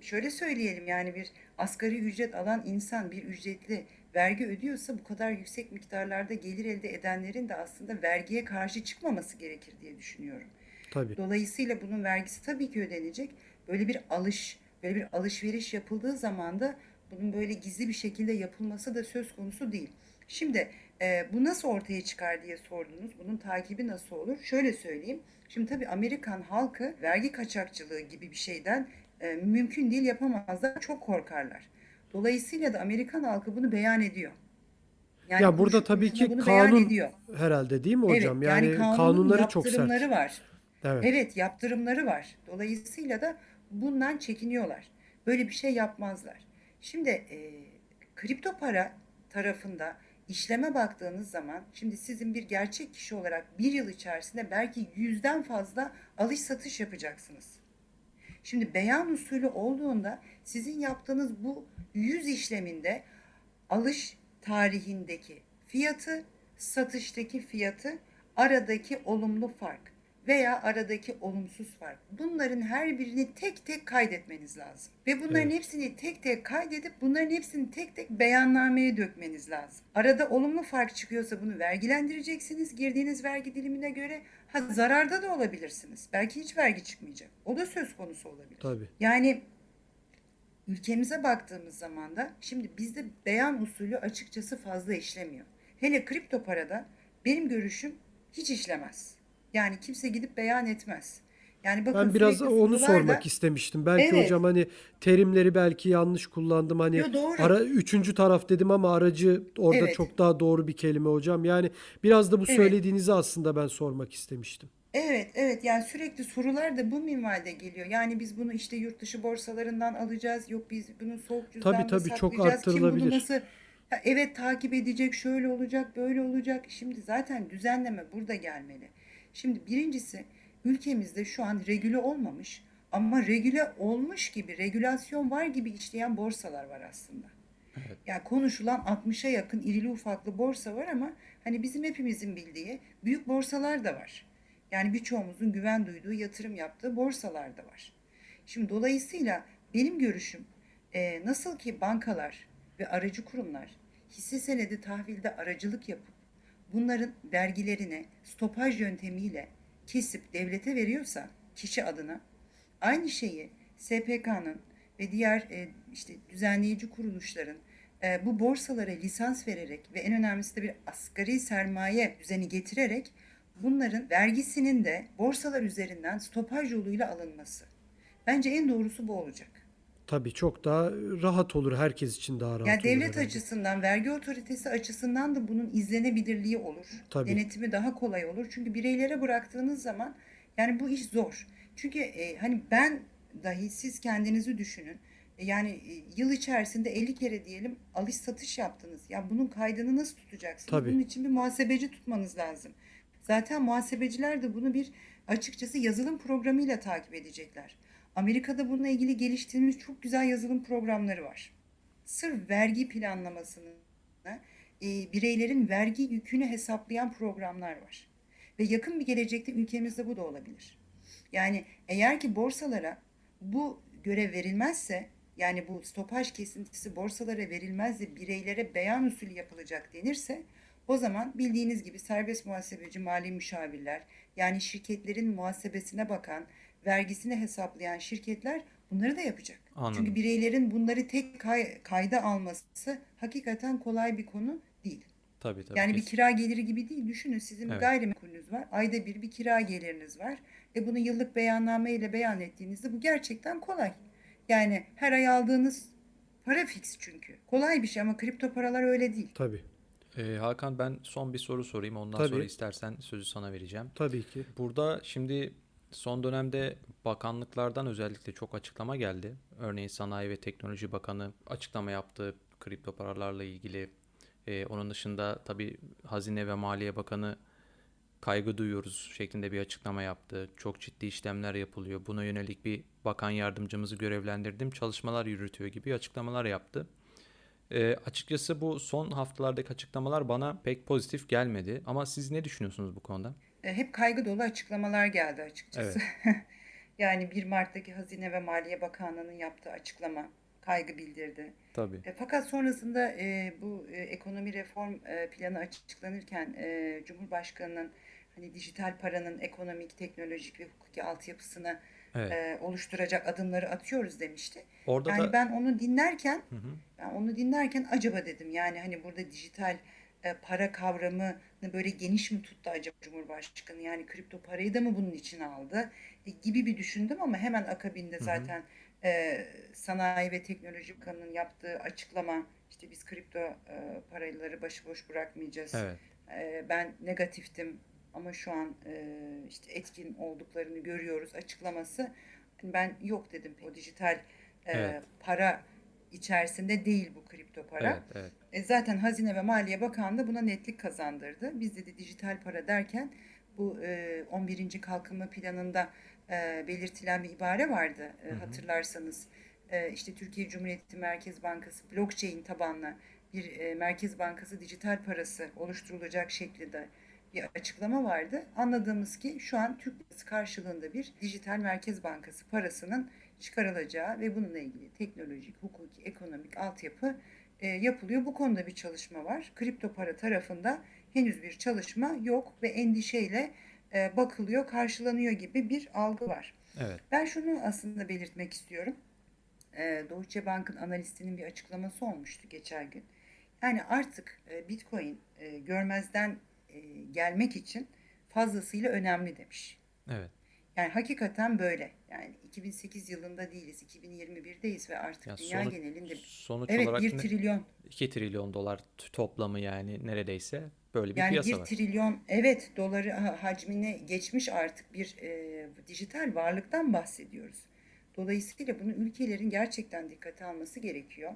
şöyle söyleyelim yani bir asgari ücret alan insan bir ücretli vergi ödüyorsa bu kadar yüksek miktarlarda gelir elde edenlerin de aslında vergiye karşı çıkmaması gerekir diye düşünüyorum. Tabii. Dolayısıyla bunun vergisi tabii ki ödenecek. Böyle bir alış, böyle bir alışveriş yapıldığı zaman da bunun böyle gizli bir şekilde yapılması da söz konusu değil. Şimdi e, bu nasıl ortaya çıkar diye sordunuz. Bunun takibi nasıl olur? Şöyle söyleyeyim. Şimdi tabii Amerikan halkı vergi kaçakçılığı gibi bir şeyden e, mümkün değil yapamazlar. Çok korkarlar. Dolayısıyla da Amerikan halkı bunu beyan ediyor. Ya burada tabii ki kanun herhalde değil mi hocam? Evet, yani yani kanunları çok sert. var. Evet. Evet, yaptırımları var. Dolayısıyla da bundan çekiniyorlar. Böyle bir şey yapmazlar. Şimdi e, kripto para tarafında işleme baktığınız zaman şimdi sizin bir gerçek kişi olarak bir yıl içerisinde belki yüzden fazla alış satış yapacaksınız. Şimdi beyan usulü olduğunda sizin yaptığınız bu yüz işleminde alış tarihindeki fiyatı, satıştaki fiyatı, aradaki olumlu fark veya aradaki olumsuz fark. Bunların her birini tek tek kaydetmeniz lazım. Ve bunların Evet. hepsini tek tek kaydedip bunların hepsini tek tek beyannameye dökmeniz lazım. Arada olumlu fark çıkıyorsa bunu vergilendireceksiniz girdiğiniz vergi dilimine göre. Ha zararda da olabilirsiniz. Belki hiç vergi çıkmayacak. O da söz konusu olabilir. Tabii. Yani ülkemize baktığımız zaman da şimdi bizde beyan usulü açıkçası fazla işlemiyor. Hele kripto parada benim görüşüm hiç işlemez. Yani kimse gidip beyan etmez. Yani bakın Ben biraz onu sormak istemiştim. Belki Evet. hocam hani terimleri belki yanlış kullandım. Hani Yo, doğru. ara üçüncü taraf dedim ama aracı orada Evet. çok daha doğru bir kelime hocam. Yani biraz da bu Evet. söylediğinizi aslında ben sormak istemiştim. Evet, evet. Yani sürekli sorular da bu minvalde geliyor. Yani biz bunu işte yurt dışı borsalarından alacağız. Yok biz bunu soğuk cüzdanda Tabii, tabii, çok saklayacağız. Kim bunu arttırılabilir. nasıl Ya evet takip edecek, şöyle olacak, böyle olacak. Şimdi zaten düzenleme burada gelmeli. Şimdi birincisi ülkemizde şu an regüle olmamış ama regüle olmuş gibi, regülasyon var gibi işleyen borsalar var aslında. Evet. Yani konuşulan 60'a yakın irili ufaklı borsa var ama hani bizim hepimizin bildiği büyük borsalar da var. Yani birçoğumuzun güven duyduğu, yatırım yaptığı borsalar da var. Şimdi dolayısıyla benim görüşüm e, nasıl ki bankalar ve aracı kurumlar hisse senedi tahvilde aracılık yapıp bunların vergilerini stopaj yöntemiyle kesip devlete veriyorsa kişi adına aynı şeyi SPK'nın ve diğer e, işte düzenleyici kuruluşların e, bu borsalara lisans vererek ve en önemlisi de bir asgari sermaye düzeni getirerek bunların vergisinin de borsalar üzerinden stopaj yoluyla alınması. Bence en doğrusu bu olacak. Tabii çok daha rahat olur. Herkes için daha rahat Yani olur devlet herhalde. açısından, vergi otoritesi açısından da bunun izlenebilirliği olur. Tabii. Denetimi daha kolay olur. Çünkü bireylere bıraktığınız zaman yani bu iş zor. Çünkü e, hani ben dahi siz kendinizi düşünün. E, yani e, yıl içerisinde 50 kere diyelim alış satış yaptınız. Ya bunun kaydını nasıl tutacaksınız? Tabii. Bunun için bir muhasebeci tutmanız lazım. Zaten muhasebeciler de bunu bir açıkçası yazılım programıyla takip edecekler. Amerika'da bununla ilgili geliştirilmiş çok güzel yazılım programları var. Sırf vergi planlamasını, e, bireylerin vergi yükünü hesaplayan programlar var. Ve yakın bir gelecekte ülkemizde bu da olabilir. Yani eğer ki borsalara bu görev verilmezse, yani bu stopaj kesintisi borsalara verilmez de bireylere beyan usulü yapılacak denirse, o zaman bildiğiniz gibi serbest muhasebeci mali müşavirler, yani şirketlerin muhasebesine bakan, vergisini hesaplayan şirketler bunları da yapacak. Anladım. Çünkü bireylerin bunları tek kay- kayda alması hakikaten kolay bir konu değil. Tabii tabii. Yani bir kesin. kira geliri gibi değil. Düşünün sizin bir Evet. gayrimenkulünüz var. Ayda bir bir kira geliriniz var. E bunu yıllık beyanname ile beyan ettiğinizde bu gerçekten kolay. Yani her ay aldığınız para fix çünkü. Kolay bir şey ama kripto paralar öyle değil. Tabii. Ee, Hakan ben son bir soru sorayım. Ondan Tabii. sonra istersen sözü sana vereceğim. Tabii ki. Burada şimdi son dönemde bakanlıklardan özellikle çok açıklama geldi. Örneğin Sanayi ve Teknoloji Bakanı açıklama yaptı kripto paralarla ilgili. Ee, onun dışında tabii Hazine ve Maliye Bakanı kaygı duyuyoruz şeklinde bir açıklama yaptı. Çok ciddi işlemler yapılıyor. Buna yönelik bir bakan yardımcımızı görevlendirdim. Çalışmalar yürütüyor gibi açıklamalar yaptı. Ee, açıkçası bu son haftalardaki açıklamalar bana pek pozitif gelmedi. Ama siz ne düşünüyorsunuz bu konuda? E, hep kaygı dolu açıklamalar geldi açıkçası. yani 1 Mart'taki Hazine ve Maliye Bakanlığı'nın yaptığı açıklama kaygı bildirdi. Tabii. E, fakat sonrasında e, bu e, ekonomi reform e, planı açıklanırken e, Cumhurbaşkanı'nın hani dijital paranın ekonomik, teknolojik ve hukuki altyapısını Evet. e, oluşturacak adımları atıyoruz demişti. Orada Yani da ben onu dinlerken Hı hı. ben onu dinlerken acaba dedim yani hani burada dijital e, para kavramını böyle geniş mi tuttu acaba Cumhurbaşkanı? Yani kripto parayı da mı bunun içine aldı? E, gibi bir düşündüm ama hemen akabinde zaten e, Sanayi ve Teknoloji Bakanı'nın yaptığı açıklama işte biz kripto e, paraları başıboş bırakmayacağız. Evet. E, ben negatiftim ama şu an e, işte etkin olduklarını görüyoruz açıklaması. Ben yok dedim o dijital e, Evet. para içerisinde değil bu kripto para. Evet, evet. E, zaten Hazine ve Maliye Bakanlığı buna netlik kazandırdı. Biz de dijital para derken bu e, 11. kalkınma planında e, belirtilen bir ibare vardı e, hatırlarsanız. E, işte Türkiye Cumhuriyeti Merkez Bankası blockchain tabanlı bir e, Merkez Bankası dijital parası oluşturulacak şeklinde bir açıklama vardı. Anladığımız ki şu an Türk lirası karşılığında bir dijital Merkez Bankası parasının çıkarılacağı ve bununla ilgili teknolojik, hukuki, ekonomik altyapı e, yapılıyor. Bu konuda bir çalışma var. Kripto para tarafında henüz bir çalışma yok ve endişeyle e, bakılıyor, karşılanıyor gibi bir algı var. Evet. Ben şunu aslında belirtmek istiyorum. E, Deutsche Bank'ın analistinin bir açıklaması olmuştu geçen gün. Yani artık e, Bitcoin e, görmezden e, gelmek için fazlasıyla önemli demiş. Evet. Yani hakikaten böyle. Yani 2008 yılında değiliz, 2021'deyiz ve artık Ya dünya sonuç, genelinde sonuç evet olarak 1 ne- trilyon 2 trilyon dolar toplamı yani neredeyse böyle bir Yani piyasa 1 var. trilyon evet doları ha- hacmini geçmiş artık bir e, dijital varlıktan bahsediyoruz. Dolayısıyla bunu ülkelerin gerçekten dikkate alması gerekiyor.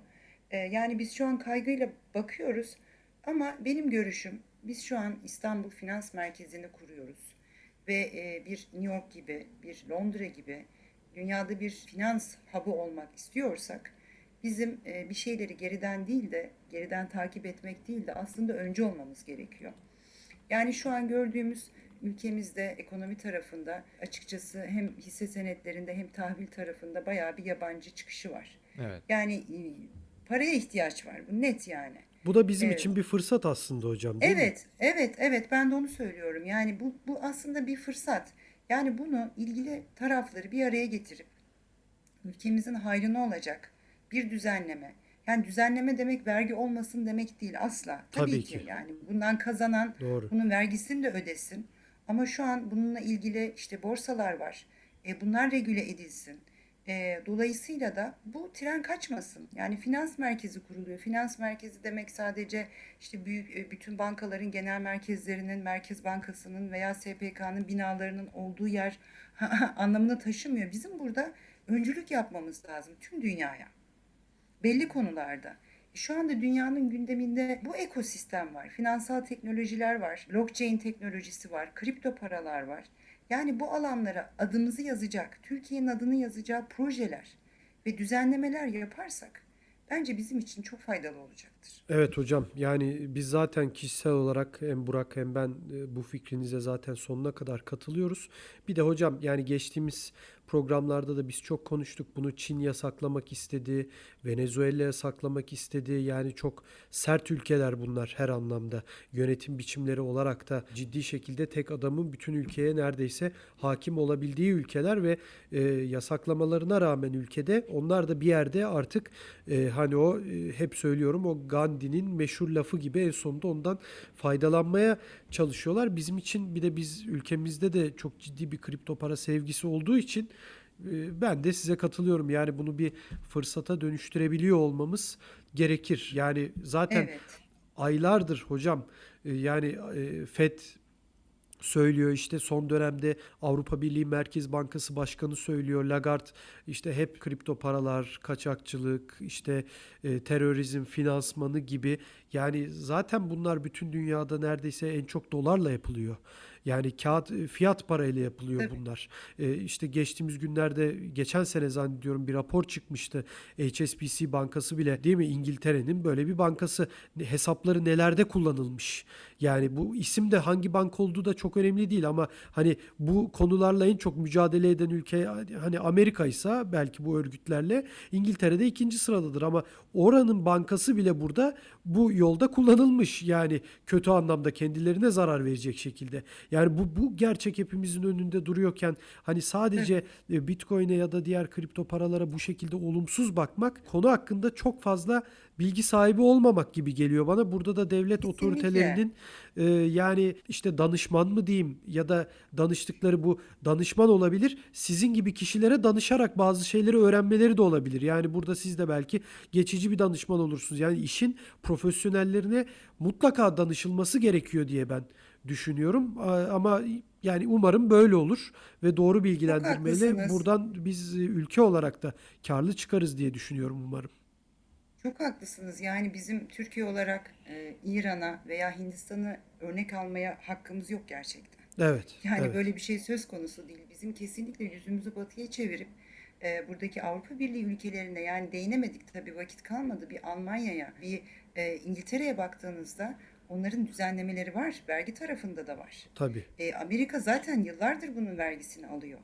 E, yani biz şu an kaygıyla bakıyoruz ama benim görüşüm biz şu an İstanbul Finans Merkezi'ni kuruyoruz. Ve e, bir New York gibi, bir Londra gibi dünyada bir finans hub'ı olmak istiyorsak bizim e, bir şeyleri geriden değil de geriden takip etmek değil de aslında önce olmamız gerekiyor. Yani şu an gördüğümüz ülkemizde ekonomi tarafında açıkçası hem hisse senetlerinde hem tahvil tarafında bayağı bir yabancı çıkışı var. Evet. Yani e, paraya ihtiyaç var bu net yani. Bu da bizim Evet. için bir fırsat aslında hocam değil mi? Evet, evet, evet ben de onu söylüyorum. Yani bu, bu aslında bir fırsat. Yani bunu ilgili tarafları bir araya getirip ülkemizin hayrına olacak bir düzenleme. Yani düzenleme demek vergi olmasın demek değil asla. Tabii, Tabii ki. ki. Yani bundan kazanan Doğru. bunun vergisini de ödesin. Ama şu an bununla ilgili işte borsalar var. E, bunlar regüle edilsin. E, dolayısıyla da bu tren kaçmasın. Yani finans merkezi kuruluyor. Finans merkezi demek sadece işte büyük e, bütün bankaların genel merkezlerinin, Merkez Bankası'nın veya SPK'nın binalarının olduğu yer anlamını taşımıyor. Bizim burada öncülük yapmamız lazım tüm dünyaya. Belli konularda. Şu anda dünyanın gündeminde bu ekosistem var. Finansal teknolojiler var. Blockchain teknolojisi var. Kripto paralar var. Yani bu alanlara adımızı yazacak, Türkiye'nin adını yazacağı projeler ve düzenlemeler yaparsak bence bizim için çok faydalı olacaktır. Evet hocam yani biz zaten kişisel olarak hem Burak hem ben e, bu fikrinize zaten sonuna kadar katılıyoruz. Bir de hocam yani geçtiğimiz programlarda da biz çok konuştuk. Bunu Çin yasaklamak istedi, Venezuela yasaklamak istedi. Yani çok sert ülkeler bunlar her anlamda. Yönetim biçimleri olarak da ciddi şekilde tek adamın bütün ülkeye neredeyse hakim olabildiği ülkeler ve e, yasaklamalarına rağmen ülkede onlar da bir yerde artık e, hani o e, hep söylüyorum o Gandhi'nin meşhur lafı gibi en sonunda ondan faydalanmaya çalışıyorlar. Bizim için bir de biz ülkemizde de çok ciddi bir kripto para sevgisi olduğu için e, ben de size katılıyorum. Yani bunu bir fırsata dönüştürebiliyor olmamız gerekir. Yani zaten Evet. aylardır hocam e, yani e, FED söylüyor. İşte son dönemde Avrupa Birliği Merkez Bankası Başkanı söylüyor. Lagarde işte hep kripto paralar, kaçakçılık, işte e, terörizm finansmanı gibi. Yani zaten bunlar bütün dünyada neredeyse en çok dolarla yapılıyor. Yani kağıt e, fiyat parayla yapılıyor Tabii. bunlar. E, işte geçtiğimiz günlerde geçen sene zannediyorum bir rapor çıkmıştı. HSBC bankası bile değil mi İngiltere'nin böyle bir bankası hesapları nelerde kullanılmış. Yani bu isim de hangi banka olduğu da çok önemli değil ama hani bu konularla en çok mücadele eden ülke hani Amerika ise belki bu örgütlerle İngiltere'de ikinci sıradadır ama oranın bankası bile burada bu yolda kullanılmış. Yani kötü anlamda kendilerine zarar verecek şekilde. Yani bu bu gerçek hepimizin önünde duruyorken hani sadece e, Bitcoin'e ya da diğer kripto paralara bu şekilde olumsuz bakmak konu hakkında çok fazla bilgi sahibi olmamak gibi geliyor bana. Burada da devlet Kesinlikle. otoritelerinin e, yani işte danışman mı diyeyim ya da danıştıkları bu danışman olabilir. Sizin gibi kişilere danışarak bazı şeyleri öğrenmeleri de olabilir. Yani burada siz de belki geçici bir danışman olursunuz. Yani işin profesyonellerine mutlaka danışılması gerekiyor diye ben düşünüyorum. A- Ama yani umarım böyle olur ve doğru bilgilendirmeyle buradan biz e, ülke olarak da karlı çıkarız diye düşünüyorum umarım. Çok haklısınız. Yani bizim Türkiye olarak e, İran'a veya Hindistan'ı örnek almaya hakkımız yok gerçekten. Evet. Yani evet. böyle bir şey söz konusu değil. Bizim kesinlikle yüzümüzü batıya çevirip e, buradaki Avrupa Birliği ülkelerine yani değinemedik tabii vakit kalmadı. Bir Almanya'ya, bir e, İngiltere'ye baktığınızda onların düzenlemeleri var. Vergi tarafında da var. Tabii. E, Amerika zaten yıllardır bunun vergisini alıyor.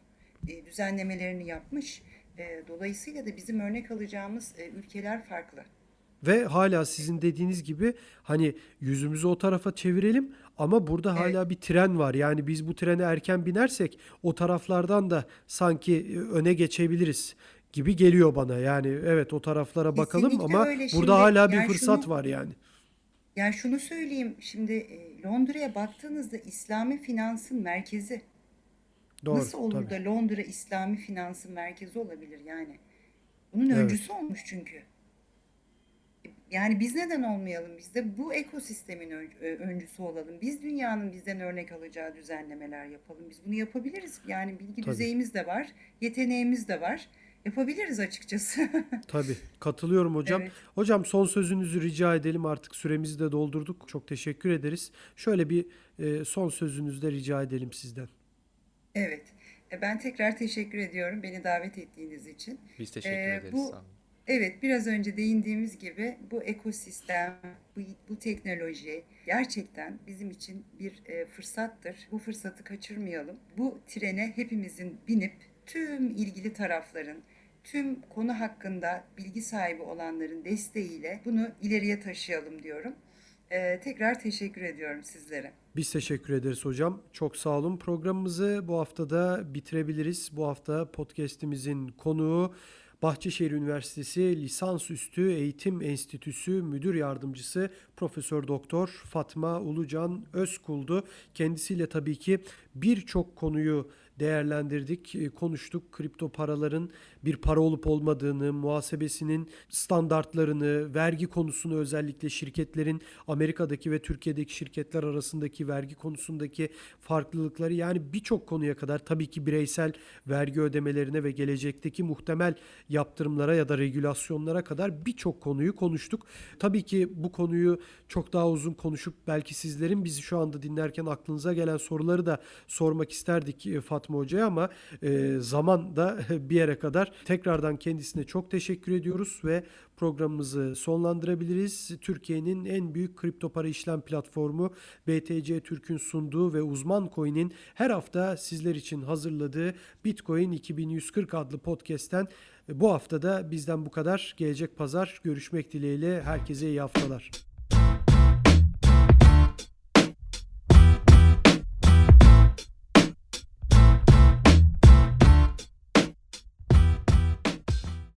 E, düzenlemelerini yapmış. E, dolayısıyla da bizim örnek alacağımız e, ülkeler farklı. Ve hala sizin dediğiniz gibi hani yüzümüzü o tarafa çevirelim ama burada Evet. hala bir tren var. Yani biz bu trene erken binersek o taraflardan da sanki e, öne geçebiliriz gibi geliyor bana. Yani evet o taraflara bakalım Kesinlikle ama öyle. Şimdi burada hala bir yani fırsat şunu- var yani. Yani şunu söyleyeyim, şimdi e, Londra'ya baktığınızda İslami finansın merkezi. Doğru. Nasıl olur tabii. da Londra İslami finansın merkezi olabilir yani? Bunun Evet. öncüsü olmuş çünkü. Yani biz neden olmayalım? Biz de bu ekosistemin ö- öncüsü olalım. Biz dünyanın bizden örnek alacağı düzenlemeler yapalım. Biz bunu yapabiliriz. Yani bilgi Tabii. düzeyimiz de var, yeteneğimiz de var. Yapabiliriz açıkçası. Tabii. Katılıyorum hocam. Evet. Hocam son sözünüzü rica edelim. Artık süremizi de doldurduk. Çok teşekkür ederiz. Şöyle bir e, son sözünüzü de rica edelim sizden. Evet. E, Ben tekrar teşekkür ediyorum beni davet ettiğiniz için. Biz teşekkür Ee, ederiz. bu- Sağ olun. Evet, biraz önce değindiğimiz gibi bu ekosistem, bu, bu teknoloji gerçekten bizim için bir e, fırsattır. Bu fırsatı kaçırmayalım. Bu trene hepimizin binip tüm ilgili tarafların, tüm konu hakkında bilgi sahibi olanların desteğiyle bunu ileriye taşıyalım diyorum. E, tekrar teşekkür ediyorum sizlere. Biz teşekkür ederiz hocam. Çok sağ olun. Programımızı bu haftada bitirebiliriz. Bu hafta podcast'imizin konuğu Bahçeşehir Üniversitesi Lisansüstü Eğitim Enstitüsü Müdür Yardımcısı Profesör Doktor Fatma Ulucan Özkul'du. Kendisiyle tabii ki birçok konuyu değerlendirdik, e, konuştuk. Kripto paraların bir para olup olmadığını, muhasebesinin standartlarını, vergi konusunu özellikle şirketlerin Amerika'daki ve Türkiye'deki şirketler arasındaki vergi konusundaki farklılıkları yani birçok konuya kadar tabii ki bireysel vergi ödemelerine ve gelecekteki muhtemel yaptırımlara ya da regülasyonlara kadar birçok konuyu konuştuk. Tabii ki bu konuyu çok daha uzun konuşup belki sizlerin bizi şu anda dinlerken aklınıza gelen soruları da sormak isterdik e, Fatma Hoca'ya ama e, zaman da bir yere kadar tekrardan kendisine çok teşekkür ediyoruz ve programımızı sonlandırabiliriz. Türkiye'nin en büyük kripto para işlem platformu BTC Türk'ün sunduğu ve uzman coin'in her hafta sizler için hazırladığı Bitcoin 2140 adlı podcast'ten bu hafta da bizden bu kadar. Gelecek pazar görüşmek dileğiyle herkese iyi haftalar.